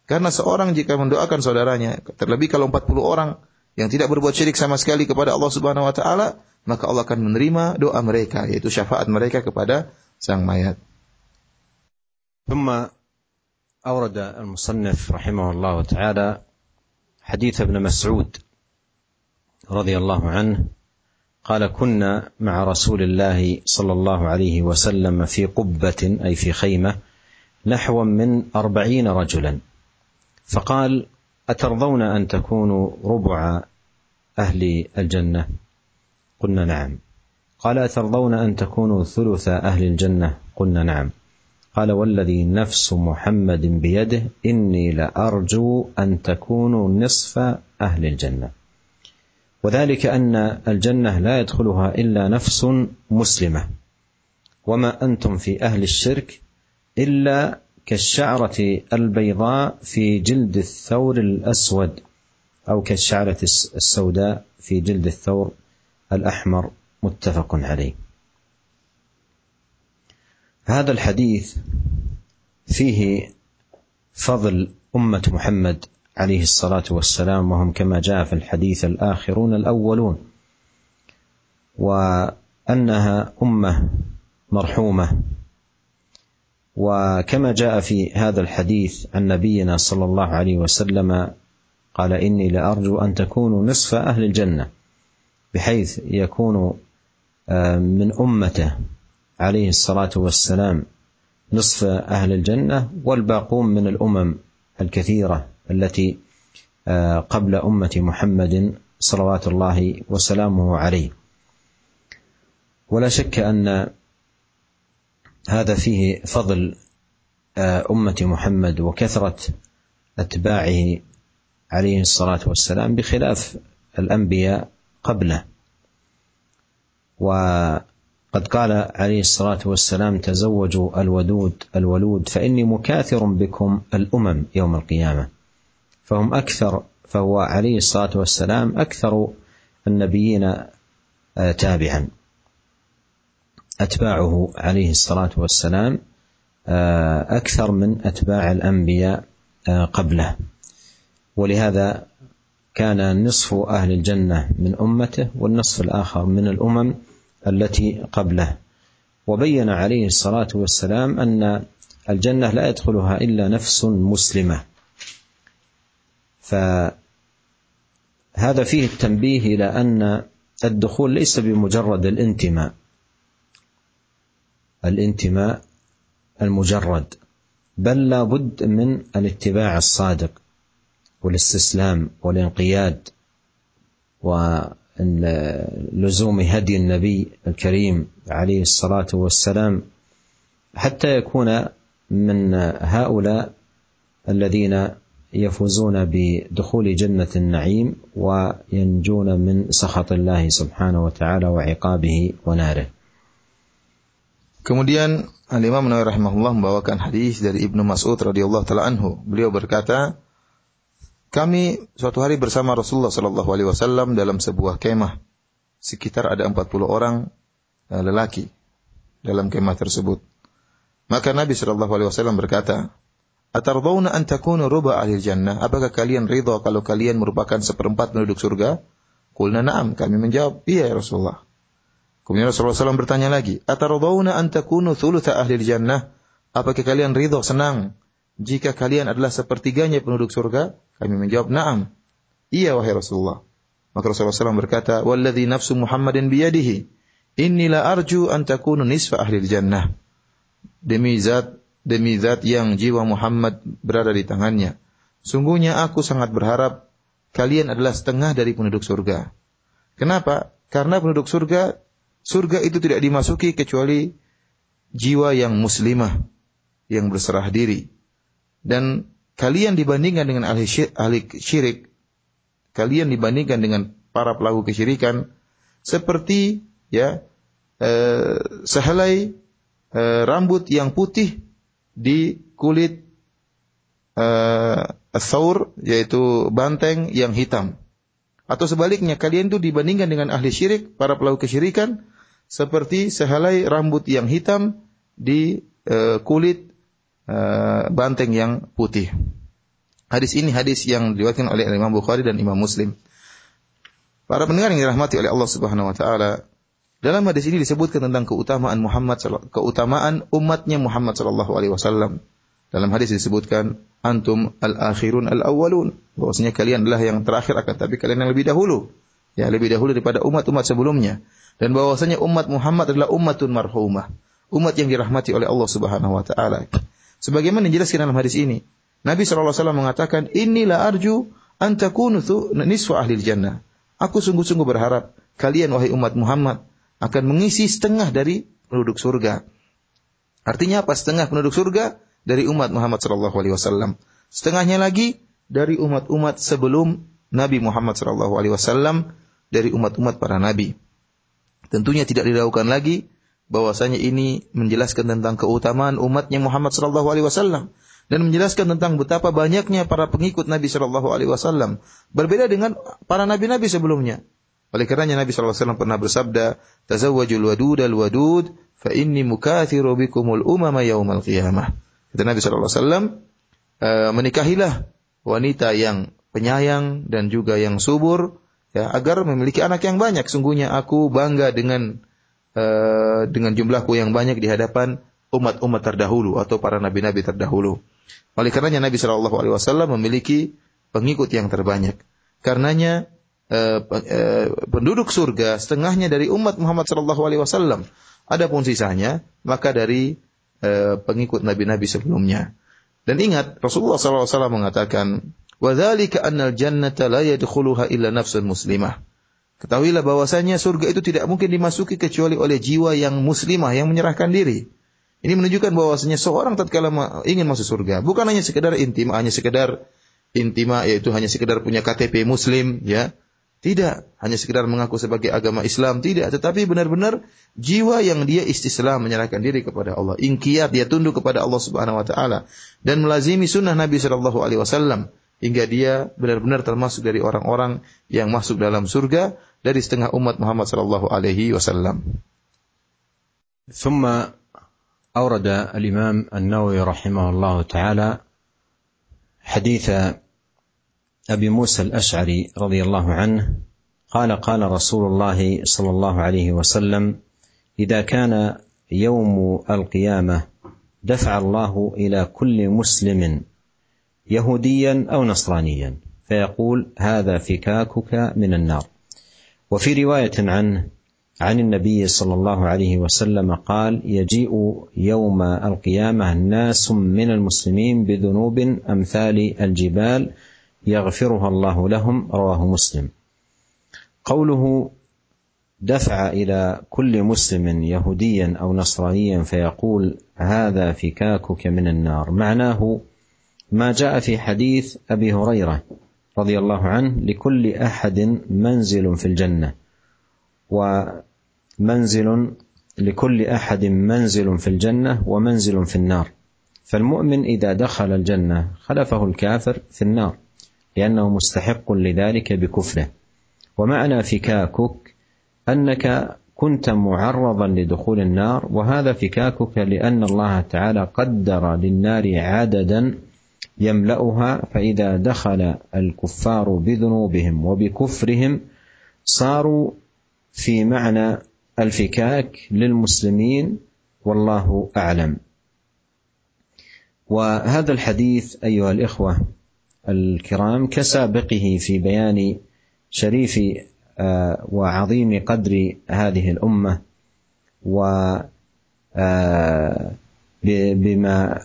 Karena seorang jika mendoakan saudaranya, terlebih kalau 40 orang yang tidak berbuat syirik sama sekali kepada Allah Subhanahu wa taala, maka Allah akan menerima doa mereka, yaitu syafaat mereka kepada sang mayat. ثم أورد المصنف رحمه الله تعالى حديث ابن مسعود رضي الله عنه قال كنا مع رسول الله صلى الله عليه وسلم في قبة أي في خيمة نحو من أربعين رجلا. فقال أترضون أن تكونوا ربع أهل الجنة؟ قلنا نعم. قال أترضون أن تكونوا ثلث أهل الجنة؟ قلنا نعم. قال والذي نفس محمد بيده إني لأرجو أن تكونوا نصف أهل الجنة. وذلك أن الجنة لا يدخلها إلا نفس مسلمة. وما أنتم في أهل الشرك إلا كالشعرة البيضاء في جلد الثور الأسود أو كالشعرة السوداء في جلد الثور الأحمر. متفق عليه. هذا الحديث فيه فضل أمة محمد عليه الصلاة والسلام وهم كما جاء في الحديث الآخرون الأولون وأنها أمة مرحومة. وكما جاء في هذا الحديث عن نبينا صلى الله عليه وسلم قال إني لأرجو أن تكونوا نصف أهل الجنة بحيث يكون آه، من أمته. عليه الصلاة والسلام نصف أهل الجنة والباقون من الأمم الكثيرة التي آه، قبل أمة محمد صلوات الله وسلامه عليه. ولا شك أن هذا فيه فضل آه، أمة محمد وكثرة أتباعه عليه الصلاة والسلام بخلاف الأنبياء قبله. وقد قال عليه الصلاة والسلام تزوجوا الودود الولود فإني مكاثر بكم الأمم يوم القيامة. فهم أكثر فهو عليه الصلاة والسلام أكثر النبيين آه، تابعا. أتباعه عليه الصلاة والسلام آه، أكثر من أتباع الأنبياء آه، قبله. ولهذا كان نصف أهل الجنة من أمته والنصف الآخر من الأمم التي قبله. وبين عليه الصلاة والسلام أن الجنة لا يدخلها إلا نفس مسلمة. فهذا فيه التنبيه إلى أن الدخول ليس بمجرد الانتماء. الانتماء المجرد بل لا بد من الاتباع الصادق والاستسلام والانقياد ولزوم هدي النبي الكريم عليه الصلاة والسلام حتى يكون من هؤلاء الذين يفوزون بدخول جنة النعيم وينجون من سخط الله سبحانه وتعالى وعقابه وناره. Kemudian Al-Imam Nawawi rahimahullah membawakan hadis dari Ibnu Mas'ud radhiyallahu taala anhu. Beliau berkata, kami suatu hari bersama Rasulullah sallallahu alaihi wasallam dalam sebuah kemah. Sekitar ada 40 orang eh, lelaki dalam kemah tersebut. Maka Nabi sallallahu alaihi wasallam berkata, "Atardawna an takunu ruba ahli jannah?" Apakah kalian ridha kalau kalian merupakan seperempat penduduk surga? Qulna na'am, kami menjawab, "Iya ya Rasulullah." Kemudian Rasulullah SAW bertanya lagi, Ataradawna an takunu thulutha ahli jannah? Apakah kalian ridho senang jika kalian adalah sepertiganya penduduk surga? Kami menjawab, na'am. Iya wahai Rasulullah. Maka Rasulullah SAW berkata, Walladhi nafsu Muhammadin biyadihi, inni la arju an takunu nisfa ahli jannah. Demi zat, demi zat yang jiwa Muhammad berada di tangannya. Sungguhnya aku sangat berharap kalian adalah setengah dari penduduk surga. Kenapa? Karena penduduk surga Surga itu tidak dimasuki kecuali jiwa yang muslimah, yang berserah diri. Dan kalian dibandingkan dengan ahli syirik, kalian dibandingkan dengan para pelaku kesyirikan seperti ya eh, sehelai eh, rambut yang putih di kulit eh, thaur yaitu banteng yang hitam. Atau sebaliknya, kalian itu dibandingkan dengan ahli syirik, para pelaku kesyirikan, seperti sehelai rambut yang hitam di uh, kulit uh, banteng yang putih. Hadis ini hadis yang diriwayatkan oleh Imam Bukhari dan Imam Muslim. Para pendengar yang dirahmati oleh Allah Subhanahu wa taala, dalam hadis ini disebutkan tentang keutamaan Muhammad keutamaan umatnya Muhammad sallallahu alaihi wasallam. Dalam hadis disebutkan antum al-akhirun al-awwalun. Bahwasanya kalian adalah yang terakhir akan tapi kalian yang lebih dahulu. Ya, lebih dahulu daripada umat-umat sebelumnya. Dan bahwasanya umat Muhammad adalah umatun marhumah. Umat yang dirahmati oleh Allah Subhanahu wa taala. Sebagaimana dijelaskan dalam hadis ini, Nabi SAW mengatakan, Inilah arju antakunu nisfu ahli jannah. Aku sungguh-sungguh berharap kalian wahai umat Muhammad akan mengisi setengah dari penduduk surga. Artinya apa? Setengah penduduk surga dari umat Muhammad sallallahu alaihi wasallam. Setengahnya lagi dari umat-umat sebelum Nabi Muhammad sallallahu alaihi wasallam dari umat-umat para nabi. Tentunya tidak diragukan lagi bahwasanya ini menjelaskan tentang keutamaan umatnya Muhammad sallallahu alaihi wasallam dan menjelaskan tentang betapa banyaknya para pengikut Nabi sallallahu alaihi wasallam berbeda dengan para nabi-nabi sebelumnya. Oleh karenanya Nabi wasallam pernah bersabda, "Tazawwajul wadud al wadud fa inni mukathiru bikumul umama yaumal qiyamah." Kata Nabi Shallallahu Alaihi eh, menikahilah wanita yang penyayang dan juga yang subur, ya agar memiliki anak yang banyak. Sungguhnya aku bangga dengan uh, dengan jumlahku yang banyak di hadapan umat-umat terdahulu atau para nabi-nabi terdahulu. Oleh karenanya Nabi Shallallahu Alaihi Wasallam memiliki pengikut yang terbanyak. Karenanya uh, uh, penduduk surga setengahnya dari umat Muhammad Shallallahu Alaihi Wasallam. Adapun sisanya maka dari Eh, pengikut nabi-nabi sebelumnya. Dan ingat Rasulullah SAW mengatakan, "Wadzalika annal jannata la yadkhuluha illa nafsun muslimah." Ketahuilah bahwasanya surga itu tidak mungkin dimasuki kecuali oleh jiwa yang muslimah yang menyerahkan diri. Ini menunjukkan bahwasanya seorang tatkala ingin masuk surga bukan hanya sekedar intima, hanya sekedar intima yaitu hanya sekedar punya KTP muslim ya, tidak hanya sekedar mengaku sebagai agama Islam, tidak, tetapi benar-benar jiwa yang dia istislam menyerahkan diri kepada Allah, ingkiyat dia tunduk kepada Allah Subhanahu wa taala. Dan melazimi sunnah Nabi sallallahu alaihi wasallam hingga dia benar-benar termasuk dari orang-orang yang masuk dalam surga dari setengah umat Muhammad sallallahu alaihi wasallam. ثم أورد الإمام النووي رحمه الله تعالى حديث ابي موسى الاشعري رضي الله عنه قال قال رسول الله صلى الله عليه وسلم اذا كان يوم القيامه دفع الله إلى كل مسلم يهوديا أو نصرانيا فيقول هذا فكاكك من النار وفي رواية عنه عن النبي صلى الله عليه وسلم قال يجيء يوم القيامة ناس من المسلمين بذنوب أمثال الجبال يغفرها الله لهم. رواه مسلم. قوله دفع إلى كل مسلم يهوديا أو نصرانيا فيقول هذا فكاكك من النار. معناه ما جاء في حديث أبي هريرة رضي الله عنه لكل أحد منزل في الجنة ومنزل لكل أحد منزل في الجنة ومنزل في النار. فالمؤمن إذا دخل الجنة خلفه الكافر في النار لأنه مستحق لذلك بكفره. ومعنى فكاكك أنك كنت معرضا لدخول النار وهذا فكاكك لأن الله تعالى قدر للنار عددا يملأها فإذا دخل الكفار بذنوبهم وبكفرهم صاروا في معنى الفكاك للمسلمين والله أعلم. وهذا الحديث أيها الإخوة الكرام كسابقه في بيان شريف آه، وعظيم قدر هذه الأمة و آه، بما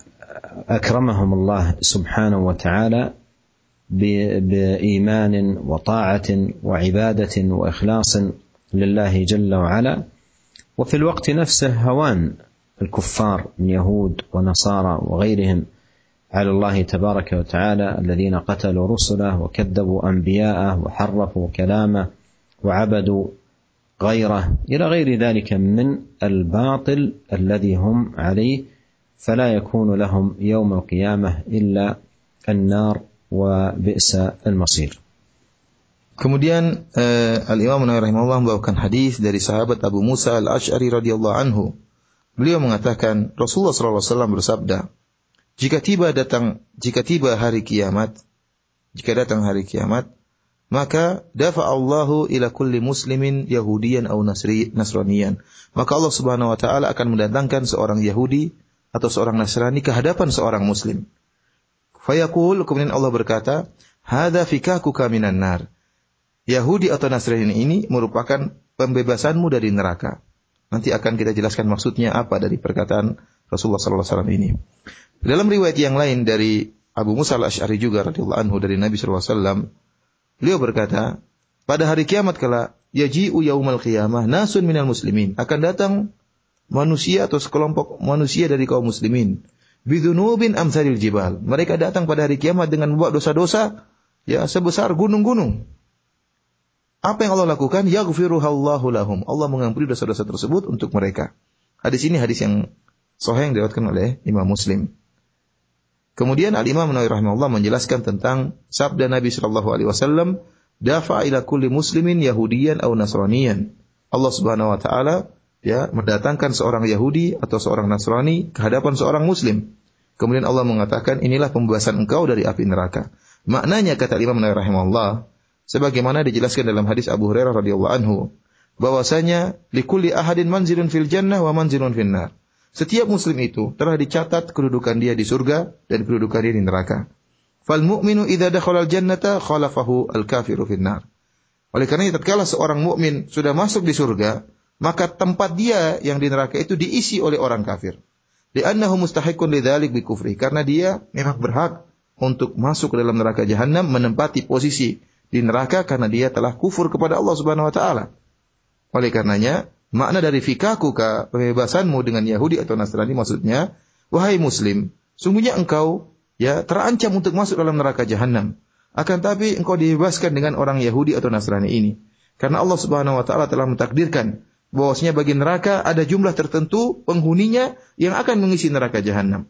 أكرمهم الله سبحانه وتعالى بإيمان وطاعة وعبادة وإخلاص لله جل وعلا. وفي الوقت نفسه هوان الكفار من يهود ونصارى وغيرهم على الله تبارك وتعالى الذين قتلوا رسله وكذبوا أنبياءه وحرفوا كلامه وعبدوا غيره إلى غير ذلك من الباطل الذي هم عليه فلا يكون لهم يوم القيامه الا النار وبئس المصير. Kemudian uh, Al Imam Nawawi rahimahullah membawakan hadis dari sahabat Abu Musa Al Ash'ari radhiyallahu anhu. Beliau mengatakan Rasulullah SAW bersabda, jika tiba datang jika tiba hari kiamat, jika datang hari kiamat, maka dafa Allahu ila kulli muslimin yahudiyan atau nasri, nasraniyan. Maka Allah Subhanahu wa taala akan mendatangkan seorang Yahudi atau seorang Nasrani ke hadapan seorang muslim. Fayaqul kemudian Allah berkata, "Hadza fikakuka minan nar." Yahudi atau Nasrani ini merupakan pembebasanmu dari neraka. Nanti akan kita jelaskan maksudnya apa dari perkataan Rasulullah wasallam ini. Dalam riwayat yang lain dari Abu Musa al-Asy'ari juga radhiyallahu anhu dari Nabi wasallam Beliau berkata, pada hari kiamat kala yaji'u yaumal qiyamah nasun minal muslimin. Akan datang manusia atau sekelompok manusia dari kaum muslimin. Bidunubin amsalil jibal. Mereka datang pada hari kiamat dengan membawa dosa-dosa ya sebesar gunung-gunung. Apa yang Allah lakukan? Yaghfiruhallahu lahum. Allah mengampuni dosa-dosa tersebut untuk mereka. Hadis ini hadis yang sahih yang diriwayatkan oleh Imam Muslim. Kemudian Al Imam Nawawi rahimahullah menjelaskan tentang sabda Nabi sallallahu alaihi wasallam, "Dafa ila kulli muslimin yahudiyan aw nasraniyan." Allah Subhanahu wa taala ya mendatangkan seorang Yahudi atau seorang Nasrani ke hadapan seorang muslim. Kemudian Allah mengatakan, "Inilah pembebasan engkau dari api neraka." Maknanya kata Imam Nawawi rahimahullah, sebagaimana dijelaskan dalam hadis Abu Hurairah radhiyallahu anhu, bahwasanya likulli ahadin manzilun fil jannah wa manzilun fil nar. Setiap muslim itu telah dicatat kedudukan dia di surga dan kedudukan dia di neraka. Fal mu'minu idza dakhala al-jannata khalafahu al-kafiru finnar. Oleh karena itu tatkala seorang mukmin sudah masuk di surga, maka tempat dia yang di neraka itu diisi oleh orang kafir. Li'annahu mustahiqun lidzalik bi kufri. Karena dia memang berhak untuk masuk ke dalam neraka jahanam menempati posisi di neraka karena dia telah kufur kepada Allah Subhanahu wa taala. Oleh karenanya, Makna dari fikakuka, pembebasanmu dengan Yahudi atau Nasrani maksudnya, wahai muslim, sungguhnya engkau ya terancam untuk masuk dalam neraka jahanam. Akan tapi engkau dibebaskan dengan orang Yahudi atau Nasrani ini. Karena Allah Subhanahu wa taala telah mentakdirkan bahwasanya bagi neraka ada jumlah tertentu penghuninya yang akan mengisi neraka jahanam.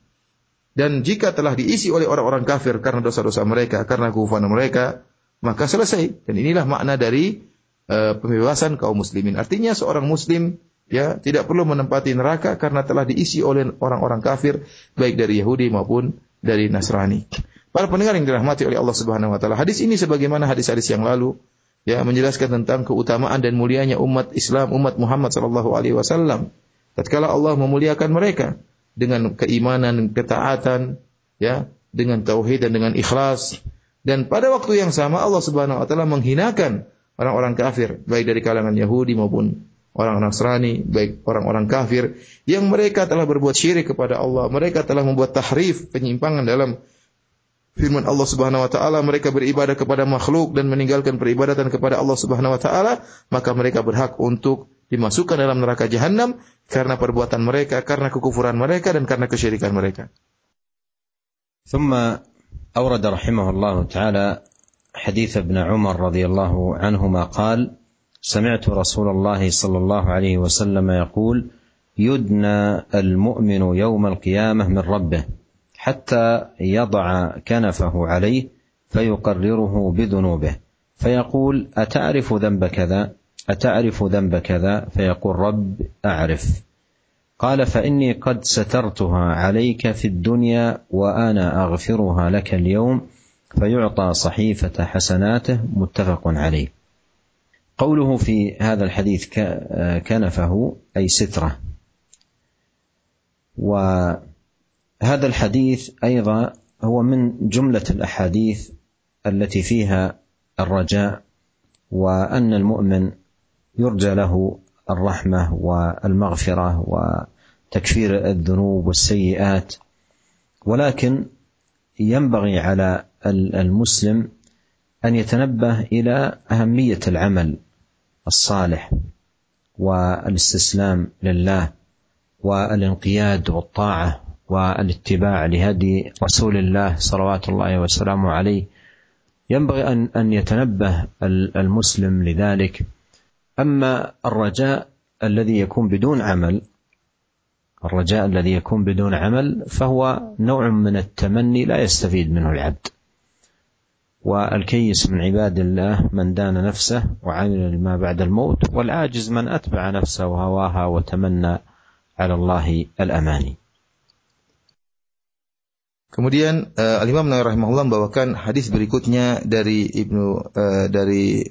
Dan jika telah diisi oleh orang-orang kafir karena dosa-dosa mereka, karena kekufuran mereka, maka selesai. Dan inilah makna dari uh, pembebasan kaum muslimin. Artinya seorang muslim ya tidak perlu menempati neraka karena telah diisi oleh orang-orang kafir baik dari Yahudi maupun dari Nasrani. Para pendengar yang dirahmati oleh Allah Subhanahu wa taala, hadis ini sebagaimana hadis-hadis yang lalu ya menjelaskan tentang keutamaan dan mulianya umat Islam, umat Muhammad sallallahu alaihi wasallam. Tatkala Allah memuliakan mereka dengan keimanan, ketaatan, ya, dengan tauhid dan dengan ikhlas. Dan pada waktu yang sama Allah Subhanahu wa taala menghinakan orang-orang kafir, baik dari kalangan Yahudi maupun orang Nasrani, baik orang-orang kafir yang mereka telah berbuat syirik kepada Allah, mereka telah membuat tahrif, penyimpangan dalam firman Allah Subhanahu wa taala, mereka beribadah kepada makhluk dan meninggalkan peribadatan kepada Allah Subhanahu wa taala, maka mereka berhak untuk dimasukkan dalam neraka jahanam karena perbuatan mereka, karena kekufuran mereka dan karena kesyirikan mereka. ثم أورد رحمه الله تعالى حديث ابن عمر رضي الله عنهما قال: سمعت رسول الله صلى الله عليه وسلم يقول يدنى المؤمن يوم القيامه من ربه حتى يضع كنفه عليه فيقرره بذنوبه. فيقول أتعرف ذنب كذا؟ أتعرف ذنب كذا؟ فيقول رب أعرف. قال فإني قد سترتها عليك في الدنيا وأنا أغفرها لك اليوم فيعطى صحيفة حسناته متفق عليه. قوله في هذا الحديث كنفه أي سترة. وهذا الحديث أيضا هو من جملة الأحاديث التي فيها الرجاء وأن المؤمن يرجى له الرحمة والمغفرة وتكفير الذنوب والسيئات ولكن ينبغي على المسلم أن يتنبه إلى أهمية العمل الصالح والاستسلام لله والانقياد والطاعة والاتباع لهدي رسول الله صلوات الله وسلامه عليه. ينبغي أن أن يتنبه المسلم لذلك. أما الرجاء الذي يكون بدون عمل الرجاء الذي يكون بدون عمل فهو نوع من التمني لا يستفيد منه العبد. والكيس من عباد الله من دان نفسه وعمل لما بعد الموت والعاجز من أتبع نفسه وهواها وتمنى على الله الأماني. Kemudian uh, Al Imam Nawawi rahimahullah membawakan hadis berikutnya dari Ibnu uh, dari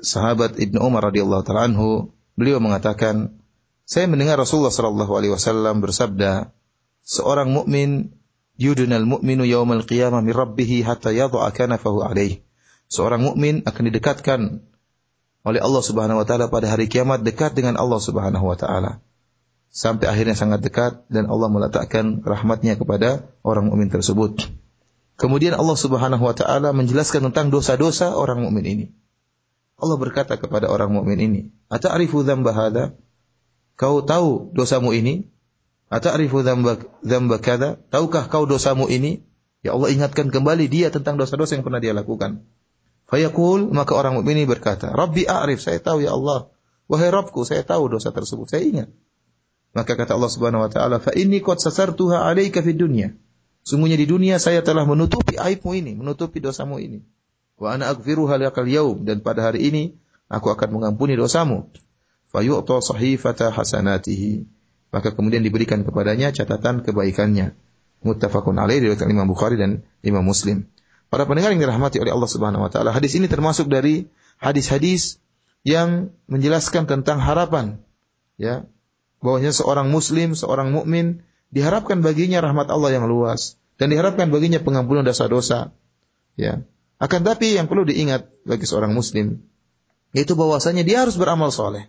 sahabat Ibnu Umar radhiyallahu taala anhu, beliau mengatakan, saya mendengar Rasulullah sallallahu alaihi wasallam bersabda, seorang mukmin yudunal mu'minu yaumal qiyamah min rabbih hatta yadha'a kanafahu alaih. Seorang mukmin akan didekatkan oleh Allah Subhanahu wa taala pada hari kiamat dekat dengan Allah Subhanahu wa taala. Sampai akhirnya sangat dekat dan Allah meletakkan rahmatnya kepada orang mukmin tersebut. Kemudian Allah Subhanahu wa taala menjelaskan tentang dosa-dosa orang mukmin ini. Allah berkata kepada orang mukmin ini, "Ata'rifu dzamba hadza?" Kau tahu dosamu ini? Ata'rifu dzamba kada? Tahukah kau dosamu ini? Ya Allah ingatkan kembali dia tentang dosa-dosa yang pernah dia lakukan. Fayaqul maka orang mukmin ini berkata, "Rabbi a'rif, saya tahu ya Allah. Wahai Rabbku, saya tahu dosa tersebut, saya ingat." Maka kata Allah Subhanahu wa taala, "Fa inni qad sasartuha 'alaika fid dunya." Sungguhnya di dunia saya telah menutupi aibmu ini, menutupi dosamu ini. Wa ana aghfiruha lakal yaum dan pada hari ini aku akan mengampuni dosamu. Fayu'ta sahifata hasanatihi maka kemudian diberikan kepadanya catatan kebaikannya. Muttafaqun alaih diriwayatkan Imam Bukhari dan Imam Muslim. Para pendengar yang dirahmati oleh Allah Subhanahu wa taala, hadis ini termasuk dari hadis-hadis yang menjelaskan tentang harapan ya bahwasanya seorang muslim, seorang mukmin diharapkan baginya rahmat Allah yang luas dan diharapkan baginya pengampunan dosa-dosa. Ya. Akan tapi yang perlu diingat bagi seorang muslim yaitu bahwasanya dia harus beramal soleh.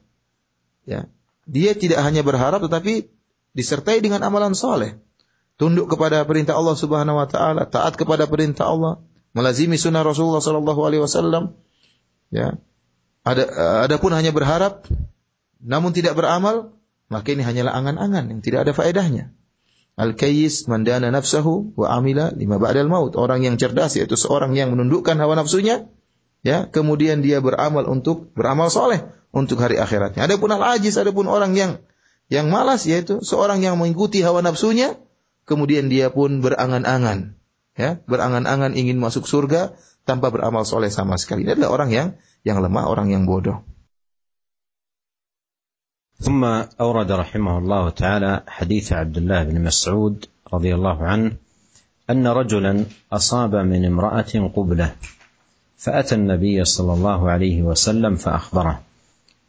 Ya dia tidak hanya berharap tetapi disertai dengan amalan soleh. Tunduk kepada perintah Allah Subhanahu wa taala, taat kepada perintah Allah, melazimi sunnah Rasulullah sallallahu alaihi wasallam. Ya. Ada adapun hanya berharap namun tidak beramal, maka ini hanyalah angan-angan yang tidak ada faedahnya. Al-kayyis mandana nafsahu wa amila lima ba'dal maut. Orang yang cerdas yaitu seorang yang menundukkan hawa nafsunya, ya, kemudian dia beramal untuk beramal soleh untuk hari akhiratnya. Adapun al-ajiz, adapun orang yang yang malas yaitu seorang yang mengikuti hawa nafsunya, kemudian dia pun berangan-angan, ya, berangan-angan ingin masuk surga tanpa beramal soleh sama sekali. Dia adalah orang yang yang lemah, orang yang bodoh. ثم أورد رحمه الله تعالى حديث عبد الله بن مسعود رضي الله عنه أن رجلا أصاب من امرأة قبلة فأتى النبي صلى الله عليه وسلم فأخبره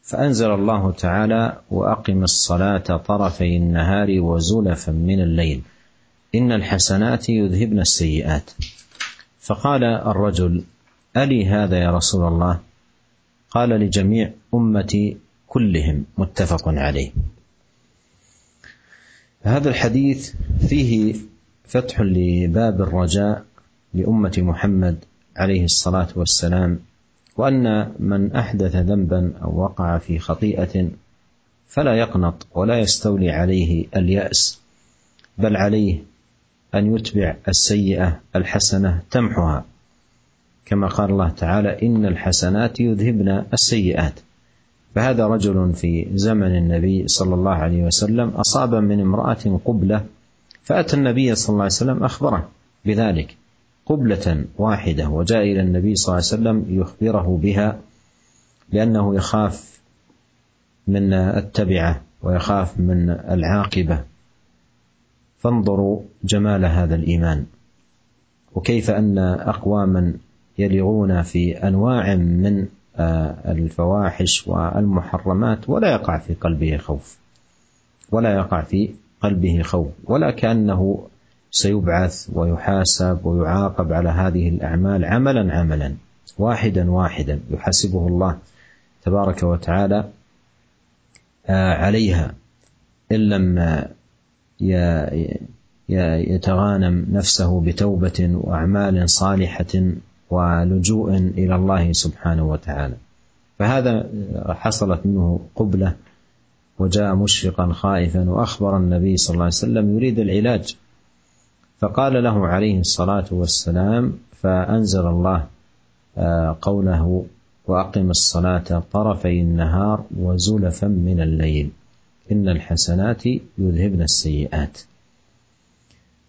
فأنزل الله تعالى وأقم الصلاة طرفي النهار وزلفا من الليل إن الحسنات يذهبن السيئات فقال الرجل ألي هذا يا رسول الله؟ قال لجميع أمتي كلهم متفق عليه. هذا الحديث فيه فتح لباب الرجاء لأمة محمد عليه الصلاة والسلام وأن من أحدث ذنبا أو وقع في خطيئة فلا يقنط ولا يستولي عليه اليأس بل عليه أن يتبع السيئة الحسنة تمحها. كما قال الله تعالى إن الحسنات يذهبن السيئات. فهذا رجل في زمن النبي صلى الله عليه وسلم أصاب من امرأة قبلة فأتى النبي صلى الله عليه وسلم أخبره بذلك قبلة واحدة وجاء إلى النبي صلى الله عليه وسلم يخبره بها لأنه يخاف من التبعة ويخاف من العاقبة. فانظروا جمال هذا الإيمان وكيف أن أقواما يلغون في أنواع من الفواحش والمحرمات ولا يقع في قلبه خوف. ولا يقع في قلبه خوف. ولا كأنه سيبعث ويحاسب ويعاقب على هذه الأعمال عملا عملا. واحدا واحدا يحاسبه الله تبارك وتعالى عليها. إن لم يتغانم نفسه بتوبة وأعمال صالحة ولجوء إلى الله سبحانه وتعالى. فهذا حصلت منه قبلة وجاء مشفقا خائفا وأخبر النبي صلى الله عليه وسلم يريد العلاج. فقال له عليه الصلاة والسلام فأنزل الله قوله وأقم الصلاة طرفي النهار وزلفا من الليل إن الحسنات يذهبن السيئات.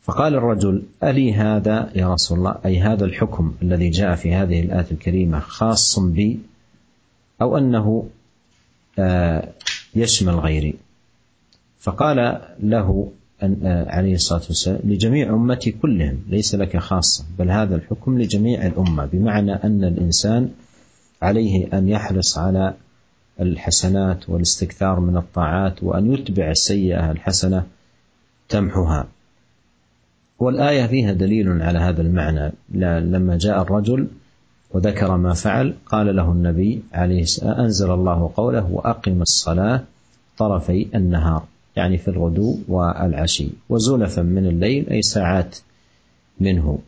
فقال الرجل ألي هذا يا رسول الله؟ أي هذا الحكم الذي جاء في هذه الآية الكريمة خاص بي أو أنه يشمل غيري؟ فقال له عليه الصلاة والسلام لجميع أمتي كلهم ليس لك خاصة بل هذا الحكم لجميع الأمة بمعنى أن الإنسان عليه أن يحرص على الحسنات والاستكثار من الطاعات وأن يتبع السيئة الحسنة تمحها. والآية فيها دليل على هذا المعنى. لما جاء الرجل وذكر ما فعل قال له النبي عليه السلام أنزل الله قوله وأقم الصلاة طرفي النهار يعني في الغدو والعشي وزلفا من الليل أي ساعات منه.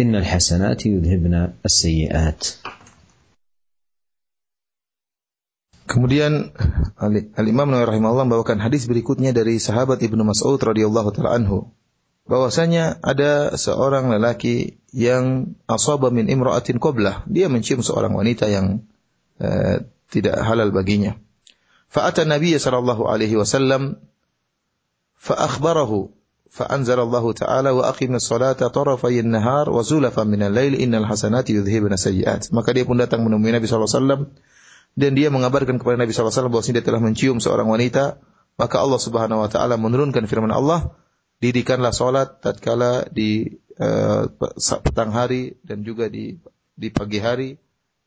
إن الحسنات يذهبن السيئات. Kemudian Al-Imam Nawawi rahimahullah membawakan hadis berikutnya dari sahabat Ibnu Mas'ud radhiyallahu taala anhu. bahwasanya ada seorang lelaki yang asaba min imra'atin qablah, dia mencium seorang wanita yang uh, tidak halal baginya. Fa'ata Nabi sallallahu alaihi wasallam fa akhbarahu fa anzala Allah taala wa aqimna salata tarafay an-nahar wa zulafa min al-lail innal hasanati yudhhibna sayyi'at. Maka dia pun datang menemui Nabi sallallahu alaihi wasallam dan dia mengabarkan kepada Nabi sallallahu alaihi wasallam bahwa dia telah mencium seorang wanita, maka Allah Subhanahu wa taala menurunkan firman Allah, dirikanlah solat tatkala di uh, petang hari dan juga di di pagi hari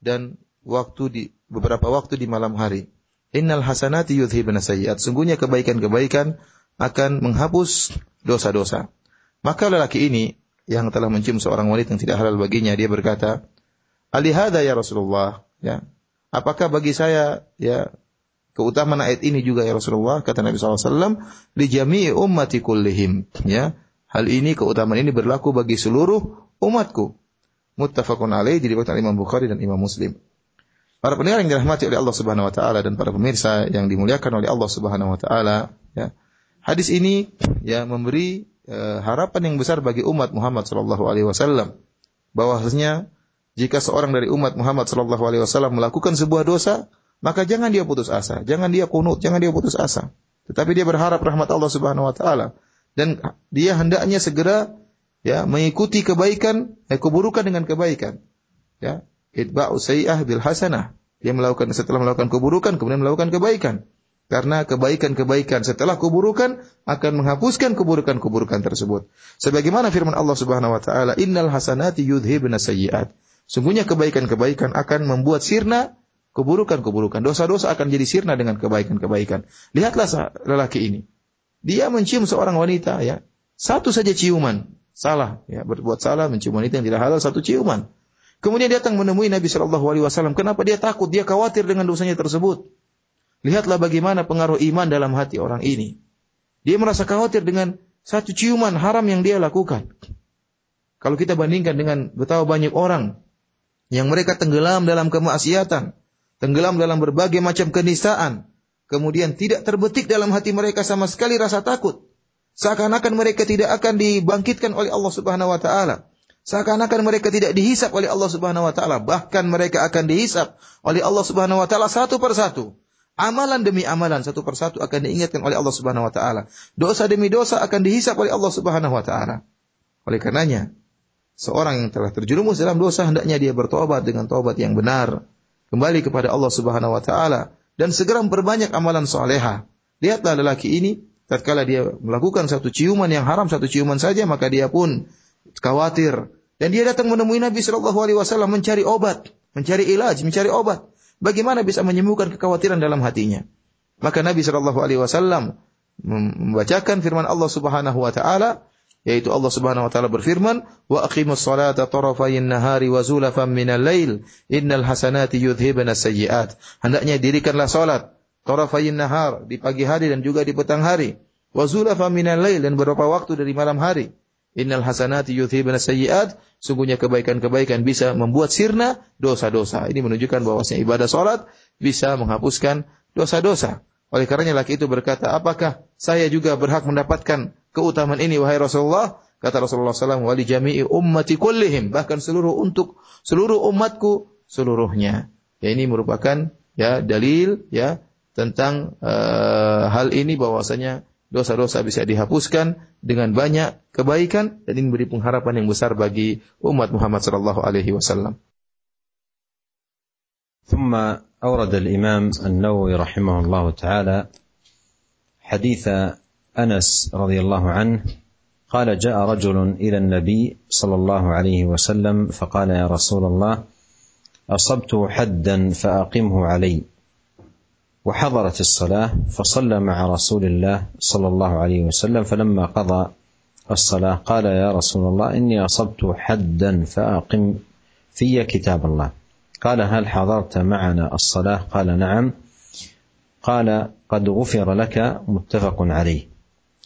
dan waktu di beberapa waktu di malam hari Innal hasanati yudhibna sayyiat. Sungguhnya kebaikan-kebaikan akan menghapus dosa-dosa. Maka lelaki ini yang telah mencium seorang wanita yang tidak halal baginya, dia berkata, "Alihada ya Rasulullah?" Ya. Apakah bagi saya ya keutamaan ayat ini juga ya Rasulullah? Kata Nabi SAW, "Li jami'i ummati kullihim." Ya. Hal ini keutamaan ini berlaku bagi seluruh umatku. Muttafaqun alaih diriwayatkan Imam Bukhari dan Imam Muslim. Para pendengar yang dirahmati oleh Allah Subhanahu wa taala dan para pemirsa yang dimuliakan oleh Allah Subhanahu wa taala, ya. Hadis ini ya memberi uh, harapan yang besar bagi umat Muhammad sallallahu alaihi wasallam bahwasanya jika seorang dari umat Muhammad sallallahu alaihi wasallam melakukan sebuah dosa, maka jangan dia putus asa, jangan dia kunut, jangan dia putus asa. Tetapi dia berharap rahmat Allah Subhanahu wa taala dan dia hendaknya segera ya mengikuti kebaikan, eh, keburukan dengan kebaikan. Ya, itba'u sayyi'ah bil hasanah. Dia melakukan setelah melakukan keburukan kemudian melakukan kebaikan. Karena kebaikan-kebaikan setelah keburukan akan menghapuskan keburukan-keburukan tersebut. Sebagaimana firman Allah Subhanahu wa taala, "Innal hasanati yudhibna sayyi'at." Sungguhnya kebaikan-kebaikan akan membuat sirna keburukan-keburukan. Dosa-dosa akan jadi sirna dengan kebaikan-kebaikan. Lihatlah lelaki ini. Dia mencium seorang wanita ya. Satu saja ciuman. Salah ya, berbuat salah mencium wanita yang tidak halal satu ciuman. Kemudian datang menemui Nabi Shallallahu Alaihi Wasallam. Kenapa dia takut? Dia khawatir dengan dosanya tersebut. Lihatlah bagaimana pengaruh iman dalam hati orang ini. Dia merasa khawatir dengan satu ciuman haram yang dia lakukan. Kalau kita bandingkan dengan betapa banyak orang yang mereka tenggelam dalam kemaksiatan, tenggelam dalam berbagai macam kenistaan, kemudian tidak terbetik dalam hati mereka sama sekali rasa takut. Seakan-akan mereka tidak akan dibangkitkan oleh Allah Subhanahu wa taala. Seakan-akan mereka tidak dihisap oleh Allah Subhanahu wa taala, bahkan mereka akan dihisap oleh Allah Subhanahu wa taala satu persatu. Amalan demi amalan satu persatu akan diingatkan oleh Allah Subhanahu wa taala. Dosa demi dosa akan dihisap oleh Allah Subhanahu wa taala. Oleh karenanya, seorang yang telah terjerumus dalam dosa hendaknya dia bertobat dengan tobat yang benar, kembali kepada Allah Subhanahu wa taala dan segera memperbanyak amalan soleha. Lihatlah lelaki ini, tatkala dia melakukan satu ciuman yang haram, satu ciuman saja, maka dia pun khawatir. Dan dia datang menemui Nabi Shallallahu Alaihi Wasallam mencari obat, mencari ilaj, mencari obat. Bagaimana bisa menyembuhkan kekhawatiran dalam hatinya? Maka Nabi Shallallahu Alaihi Wasallam membacakan firman Allah Subhanahu Wa Taala, yaitu Allah Subhanahu Wa Taala berfirman, wa aqimus salata tarafayin nahari wa zulafan minal lail, innal hasanati yudhibna sayyiat. Hendaknya dirikanlah salat tarafayin nahar di pagi hari dan juga di petang hari, wa zulafan minal lail dan beberapa waktu dari malam hari. Innal hasanati yudhibna sayyiat. Sungguhnya kebaikan-kebaikan bisa membuat sirna dosa-dosa. Ini menunjukkan bahwasanya ibadah salat bisa menghapuskan dosa-dosa. Oleh karenanya laki itu berkata, apakah saya juga berhak mendapatkan keutamaan ini wahai Rasulullah? Kata Rasulullah SAW, wali jami'i ummati kullihim. Bahkan seluruh untuk seluruh umatku seluruhnya. Ya ini merupakan ya dalil ya tentang uh, hal ini bahwasanya dosa-dosa bisa dihapuskan dengan banyak kebaikan dan ini memberi pengharapan yang besar bagi umat Muhammad sallallahu alaihi wasallam. ثم أورد الإمام النووي رحمه الله تعالى حديث أنس رضي الله عنه قال جاء رجل إلى النبي صلى الله عليه وسلم فقال يا رسول الله أصبت حدا فأقمه علي. وحضرت الصلاة فصلى مع رسول الله صلى الله عليه وسلم فلما قضى الصلاة قال يا رسول الله إني أصبت حدا فأقم في كتاب الله. قال هل حضرت معنا الصلاة؟ قال نعم. قال قد غفر لك متفق عليه.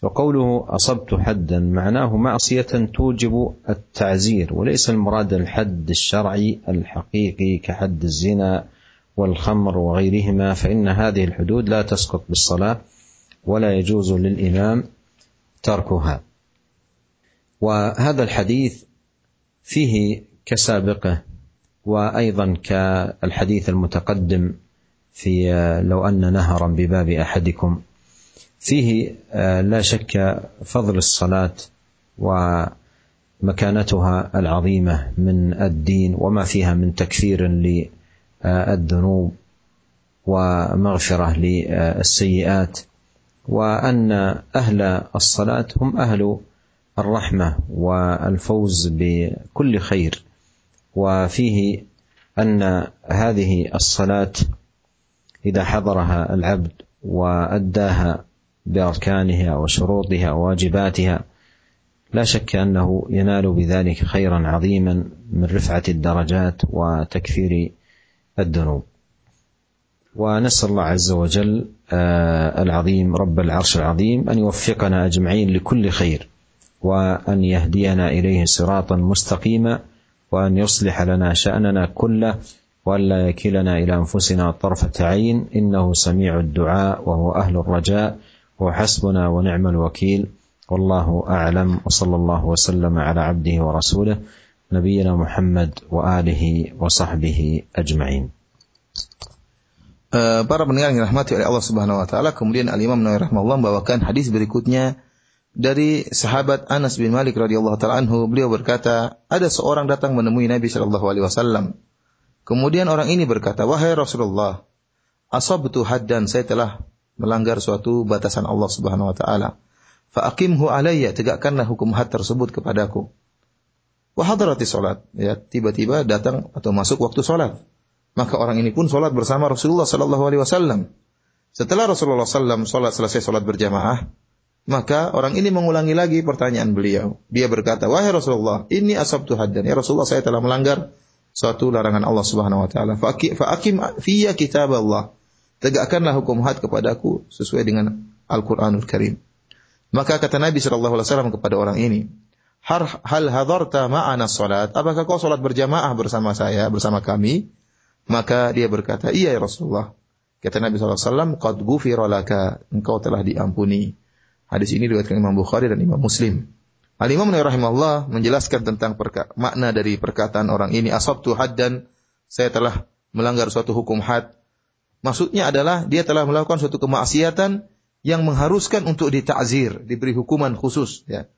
وقوله أصبت حدا معناه معصية توجب التعزير وليس المراد الحد الشرعي الحقيقي كحد الزنا والخمر وغيرهما فإن هذه الحدود لا تسقط بالصلاة ولا يجوز للإمام تركها. وهذا الحديث فيه كسابقة وأيضا كالحديث المتقدم في لو أن نهرا بباب أحدكم. فيه لا شك فضل الصلاة ومكانتها العظيمة من الدين وما فيها من تكفير الذنوب ومغفرة للسيئات وأن أهل الصلاة هم أهل الرحمة والفوز بكل خير. وفيه أن هذه الصلاة إذا حضرها العبد وأداها بأركانها وشروطها وواجباتها لا شك أنه ينال بذلك خيرا عظيما من رفعة الدرجات وتكفير الذنوب. ونسأل الله عز وجل العظيم رب العرش العظيم أن يوفقنا أجمعين لكل خير وأن يهدينا إليه صراطا مستقيما وأن يصلح لنا شأننا كله والا يكلنا إلى أنفسنا طرفة عين إنه سميع الدعاء وهو أهل الرجاء. وحسبنا ونعم الوكيل والله اعلم وصلى الله وسلم على عبده ورسوله نبينا محمد واله وصحبه اجمعين. Para pendengar yang dirahmati oleh Allah Subhanahu wa taala, kemudian Al Imam Nawawi rahimahullah membawakan hadis berikutnya dari sahabat Anas bin Malik radhiyallahu taala anhu, beliau berkata, ada seorang datang menemui Nabi sallallahu alaihi wasallam. Kemudian orang ini berkata, "Wahai Rasulullah, asabtu haddan, saya telah melanggar suatu batasan Allah Subhanahu wa taala. Fa aqimhu alayya, tegakkanlah hukum had tersebut kepadaku." Wa hadarati salat, ya, tiba-tiba datang atau masuk waktu salat. Maka orang ini pun salat bersama Rasulullah sallallahu alaihi wasallam. Setelah Rasulullah sallam salat selesai salat berjamaah, maka orang ini mengulangi lagi pertanyaan beliau. Dia berkata, "Wahai Rasulullah, ini asabtu haddan." Ya Rasulullah, saya telah melanggar suatu larangan Allah Subhanahu wa taala. Fa'akim fiyya kitab Allah. Tegakkanlah hukum had kepadaku sesuai dengan Al-Qur'anul Karim. Maka kata Nabi sallallahu alaihi wasallam kepada orang ini, "Hal hadarta ma'ana salat? Apakah kau salat berjamaah bersama saya, bersama kami?" Maka dia berkata, "Iya ya Rasulullah." Kata Nabi sallallahu alaihi wasallam, "Qad ghufira laka." Engkau telah diampuni. Hadis ini diriwayatkan Imam Bukhari dan Imam Muslim. Al-Imam rahimahullah menjelaskan tentang makna dari perkataan orang ini asabtu haddan saya telah melanggar suatu hukum had. Maksudnya adalah dia telah melakukan suatu kemaksiatan yang mengharuskan untuk ditakzir, diberi hukuman khusus ya.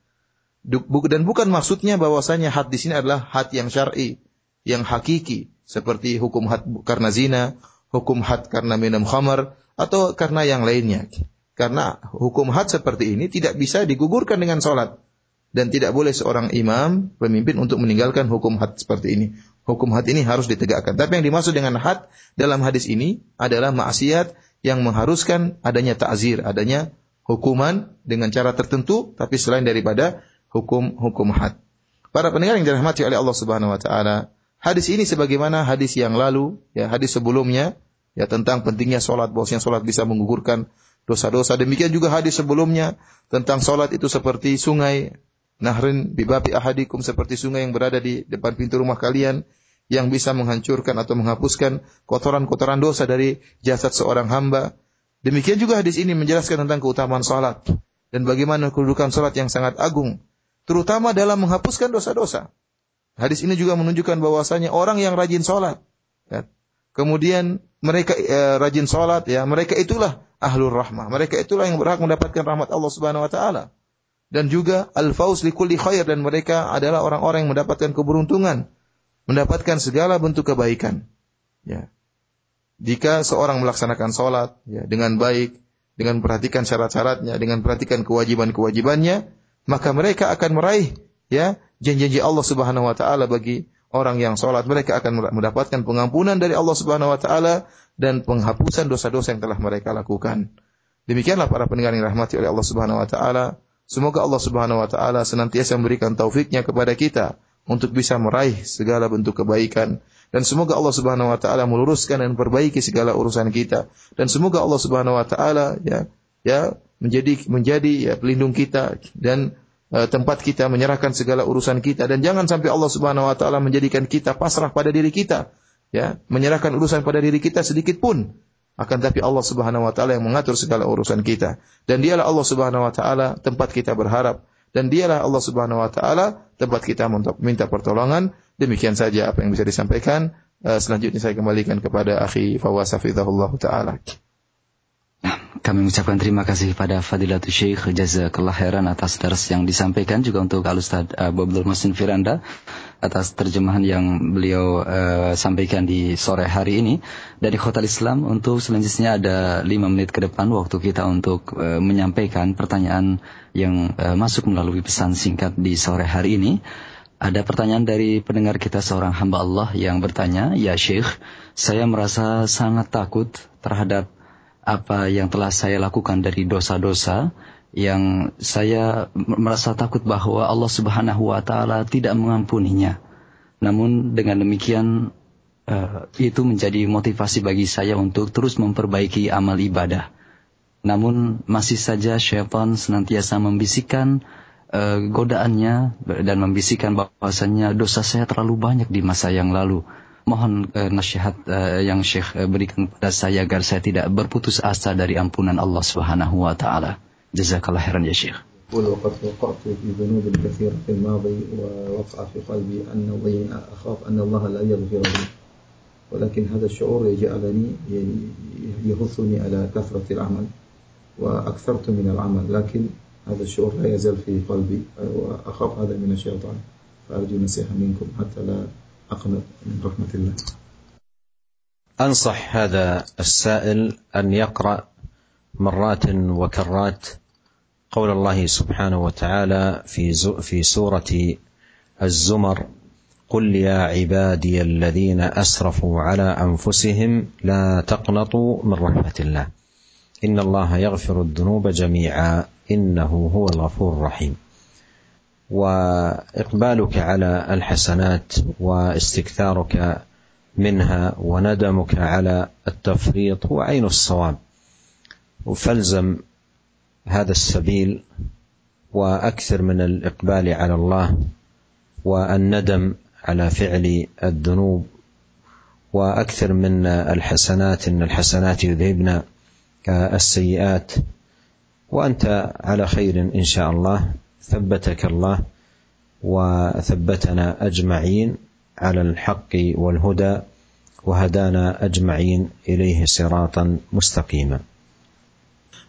Dan bukan maksudnya bahwasanya had di sini adalah had yang syar'i, yang hakiki seperti hukum had karena zina, hukum had karena minum khamar atau karena yang lainnya. Karena hukum had seperti ini tidak bisa digugurkan dengan salat dan tidak boleh seorang imam pemimpin untuk meninggalkan hukum had seperti ini. Hukum had ini harus ditegakkan. Tapi yang dimaksud dengan had dalam hadis ini adalah maksiat yang mengharuskan adanya ta'zir, adanya hukuman dengan cara tertentu tapi selain daripada hukum-hukum had. Para pendengar yang dirahmati oleh Allah Subhanahu wa taala, hadis ini sebagaimana hadis yang lalu, ya hadis sebelumnya ya tentang pentingnya salat, bahwasanya salat bisa menggugurkan dosa-dosa. Demikian juga hadis sebelumnya tentang salat itu seperti sungai Nahrin bibabi ahadikum seperti sungai yang berada di depan pintu rumah kalian yang bisa menghancurkan atau menghapuskan kotoran-kotoran dosa dari jasad seorang hamba. Demikian juga hadis ini menjelaskan tentang keutamaan salat dan bagaimana kedudukan salat yang sangat agung, terutama dalam menghapuskan dosa-dosa. Hadis ini juga menunjukkan bahwasanya orang yang rajin salat, ya, kemudian mereka eh, rajin salat, ya mereka itulah ahlur rahmah, mereka itulah yang berhak mendapatkan rahmat Allah Subhanahu Wa Taala dan juga al-fauz li kulli khair dan mereka adalah orang-orang yang mendapatkan keberuntungan, mendapatkan segala bentuk kebaikan. Ya. Jika seorang melaksanakan salat ya, dengan baik, dengan perhatikan syarat-syaratnya, dengan perhatikan kewajiban-kewajibannya, maka mereka akan meraih ya janji-janji Allah Subhanahu wa taala bagi orang yang salat. Mereka akan mendapatkan pengampunan dari Allah Subhanahu wa taala dan penghapusan dosa-dosa yang telah mereka lakukan. Demikianlah para pendengar yang rahmati oleh Allah Subhanahu wa taala. Semoga Allah Subhanahu wa taala senantiasa memberikan taufiknya kepada kita untuk bisa meraih segala bentuk kebaikan. Dan semoga Allah Subhanahu wa taala meluruskan dan perbaiki segala urusan kita. Dan semoga Allah Subhanahu wa taala ya ya menjadi menjadi ya pelindung kita dan uh, tempat kita menyerahkan segala urusan kita. Dan jangan sampai Allah Subhanahu wa taala menjadikan kita pasrah pada diri kita. Ya menyerahkan urusan pada diri kita sedikit pun. Akan tapi Allah Subhanahu wa taala yang mengatur segala urusan kita. Dan dialah Allah Subhanahu wa taala tempat kita berharap dan dialah Allah Subhanahu wa taala tempat kita untuk minta pertolongan. Demikian saja apa yang bisa disampaikan. Uh, selanjutnya saya kembalikan kepada akhi Fawaz Hafizahullah taala kami mengucapkan terima kasih pada Fadilatul Syekh Jazakallah khairan atas dars yang disampaikan juga untuk Al Ustaz uh, Abdul Musin Firanda atas terjemahan yang beliau uh, sampaikan di sore hari ini dari Khotal Islam untuk selanjutnya ada lima menit ke depan waktu kita untuk uh, menyampaikan pertanyaan yang uh, masuk melalui pesan singkat di sore hari ini. Ada pertanyaan dari pendengar kita seorang hamba Allah yang bertanya, Ya Syekh, saya merasa sangat takut terhadap apa yang telah saya lakukan dari dosa-dosa yang saya merasa takut bahwa Allah Subhanahu wa taala tidak mengampuninya. Namun dengan demikian uh, itu menjadi motivasi bagi saya untuk terus memperbaiki amal ibadah. Namun masih saja syaitan senantiasa membisikkan uh, godaannya dan membisikkan bahwasanya dosa saya terlalu banyak di masa yang lalu. Mohon uh, nasihat uh, yang Syekh berikan pada saya agar saya tidak berputus asa dari ampunan Allah Subhanahu wa taala. الله خيرا يا شيخ ولقد وقعت في ذنوب كثيرة في الماضي ووقع في قلبي أن أخاف أن الله لا يغفر لي ولكن هذا الشعور يجعلني يهثني على كثرة العمل وأكثرت من العمل لكن هذا الشعور لا يزال في قلبي وأخاف هذا من الشيطان فأرجو نصيحة منكم حتى لا أقنط من رحمة الله. أنصح هذا السائل أن يقرأ مرات وكرات قول الله سبحانه وتعالى في في سورة الزمر قل يا عبادي الذين أسرفوا على أنفسهم لا تقنطوا من رحمة الله. إن الله يغفر الذنوب جميعا. إنه هو الغفور الرحيم. وإقبالك على الحسنات واستكثارك منها وندمك على التفريط هو عين الصواب. فالزم هذا السبيل وأكثر من الإقبال على الله والندم على فعل الذنوب وأكثر من الحسنات إن الحسنات يذهبن السيئات. وأنت على خير إن شاء الله. ثبتك الله وثبتنا اجمعين على الحق والهدى وهدانا اجمعين اليه صراطا مستقيما.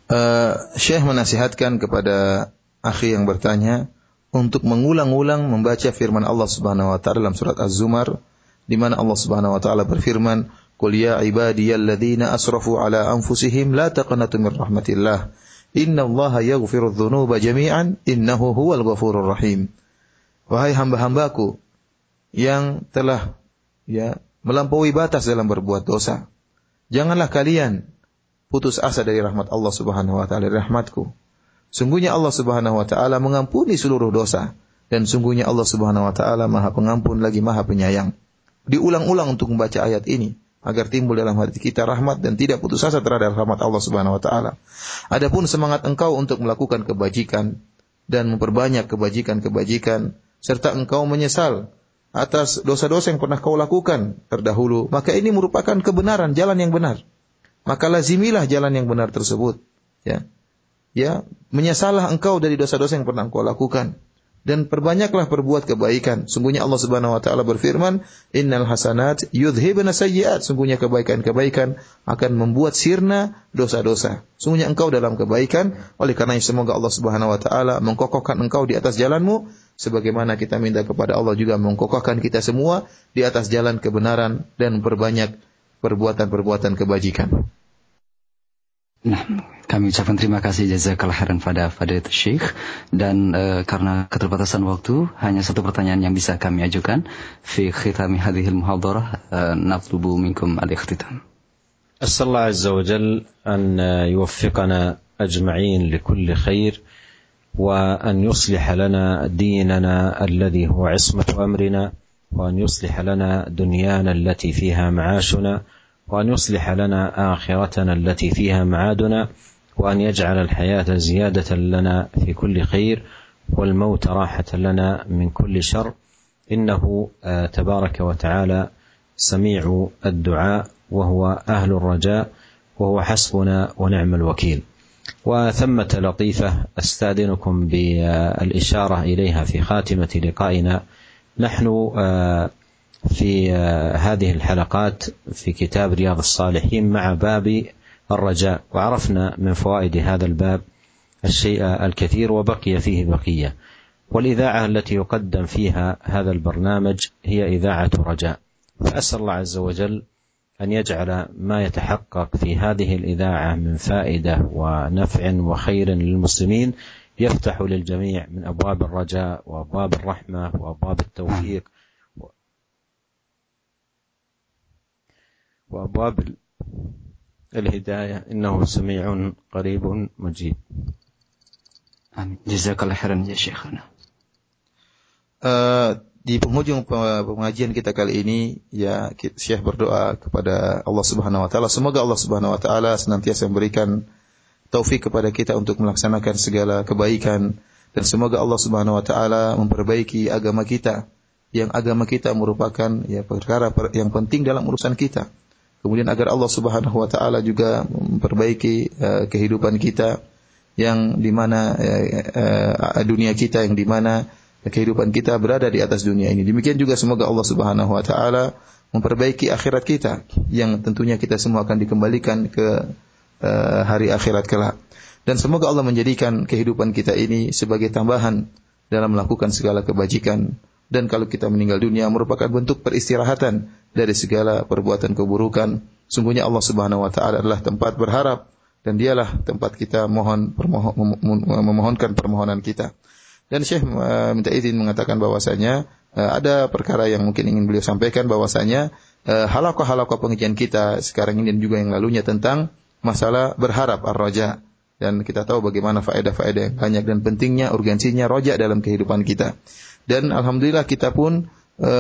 Uh, Syekh menasihatkan kepada akhi yang bertanya untuk mengulang-ulang membaca firman Allah Subhanahu wa taala dalam surat Az-Zumar di mana Allah Subhanahu wa taala berfirman, "Qul ya ibadiyalladzina asrafu ala anfusihim la taqnatu min rahmatillah. Innallaha yaghfiru dzunuba jami'an innahu huwal ghafurur rahim." Wahai hamba-hambaku yang telah ya melampaui batas dalam berbuat dosa. Janganlah kalian putus asa dari rahmat Allah Subhanahu wa taala, rahmatku. Sungguhnya Allah Subhanahu wa taala mengampuni seluruh dosa dan sungguhnya Allah Subhanahu wa taala Maha Pengampun lagi Maha Penyayang. Diulang-ulang untuk membaca ayat ini agar timbul dalam hati kita rahmat dan tidak putus asa terhadap rahmat Allah Subhanahu wa taala. Adapun semangat engkau untuk melakukan kebajikan dan memperbanyak kebajikan-kebajikan serta engkau menyesal atas dosa-dosa yang pernah kau lakukan terdahulu, maka ini merupakan kebenaran, jalan yang benar. Maka lazimilah jalan yang benar tersebut. Ya. Ya, menyesallah engkau dari dosa-dosa yang pernah kau lakukan dan perbanyaklah perbuat kebaikan. Sungguhnya Allah Subhanahu wa taala berfirman, "Innal hasanat yudhibna sayyi'at." Sungguhnya kebaikan-kebaikan akan membuat sirna dosa-dosa. Sungguhnya engkau dalam kebaikan, oleh karena semoga Allah Subhanahu wa taala mengkokohkan engkau di atas jalanmu sebagaimana kita minta kepada Allah juga mengkokohkan kita semua di atas jalan kebenaran dan perbanyak perbuatan-perbuatan kebajikan. Nah, kami ucapkan terima kasih jazakallah khairan pada Fadilatul Syekh dan uh, karena keterbatasan waktu hanya satu pertanyaan yang bisa kami ajukan fi khitami hadhil muhadarah uh, natlubu minkum al-ikhtitam. أسأل الله عز وجل أن يوفقنا أجمعين لكل خير وان يصلح لنا ديننا الذي هو عصمه امرنا وان يصلح لنا دنيانا التي فيها معاشنا وأن يصلح لنا آخرتنا التي فيها معادنا وأن يجعل الحياة زيادة لنا في كل خير والموت راحة لنا من كل شر. إنه آه، تبارك وتعالى سميع الدعاء وهو أهل الرجاء وهو حسبنا ونعم الوكيل. وثمة لطيفة أستاذنكم بالإشارة إليها في خاتمة لقائنا. نحن آه، في آه، هذه الحلقات في كتاب رياض الصالحين مع باب الرجاء. وعرفنا من فوائد هذا الباب الشيء الكثير وبقي فيه بقية. والإذاعة التي يقدم فيها هذا البرنامج هي إذاعة رجاء. فأسأل الله عز وجل أن يجعل ما يتحقق في هذه الإذاعة من فائدة ونفع وخير للمسلمين يفتح للجميع من أبواب الرجاء وأبواب الرحمة وأبواب التوفيق وابواب الهدايه انه سميع قريب مجيب. امين جزاك الله خيرا يا شيخنا. di penghujung pengajian kita kali ini ya Syekh berdoa kepada Allah Subhanahu wa taala semoga Allah Subhanahu wa taala senantiasa memberikan taufik kepada kita untuk melaksanakan segala kebaikan dan semoga Allah Subhanahu wa taala memperbaiki agama kita yang agama kita merupakan ya perkara yang penting dalam urusan kita. Kemudian agar Allah Subhanahu wa taala juga memperbaiki uh, kehidupan kita yang di mana uh, uh, dunia kita yang di mana kehidupan kita berada di atas dunia ini. Demikian juga semoga Allah Subhanahu wa taala memperbaiki akhirat kita yang tentunya kita semua akan dikembalikan ke uh, hari akhirat kelak. Dan semoga Allah menjadikan kehidupan kita ini sebagai tambahan dalam melakukan segala kebajikan dan kalau kita meninggal dunia merupakan bentuk peristirahatan dari segala perbuatan keburukan. Sungguhnya Allah Subhanahu wa taala adalah tempat berharap dan dialah tempat kita mohon permohon, memohonkan permohonan kita. Dan Syekh uh, minta izin mengatakan bahwasanya uh, ada perkara yang mungkin ingin beliau sampaikan bahwasanya uh, halaqah-halaqah pengajian kita sekarang ini dan juga yang lalunya tentang masalah berharap ar-raja. dan kita tahu bagaimana faedah-faedah yang banyak dan pentingnya urgensinya rojak dalam kehidupan kita. Dan alhamdulillah kita pun e,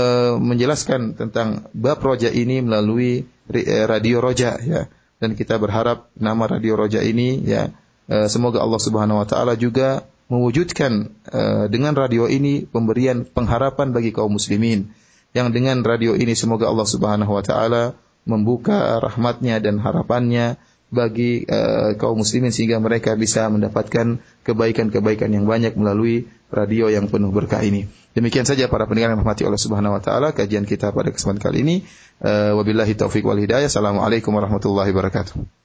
menjelaskan tentang bab rojak ini melalui eh, radio rojak ya. Dan kita berharap nama radio rojak ini ya e, semoga Allah Subhanahu wa taala juga mewujudkan e, dengan radio ini pemberian pengharapan bagi kaum muslimin. Yang dengan radio ini semoga Allah Subhanahu wa taala membuka rahmatnya dan harapannya bagi uh, kaum muslimin sehingga mereka bisa mendapatkan kebaikan-kebaikan yang banyak melalui radio yang penuh berkah ini. Demikian saja para pendengar yang rahmati Allah Subhanahu wa taala kajian kita pada kesempatan kali ini. Uh, wabillahi taufik wal hidayah. Assalamualaikum warahmatullahi wabarakatuh.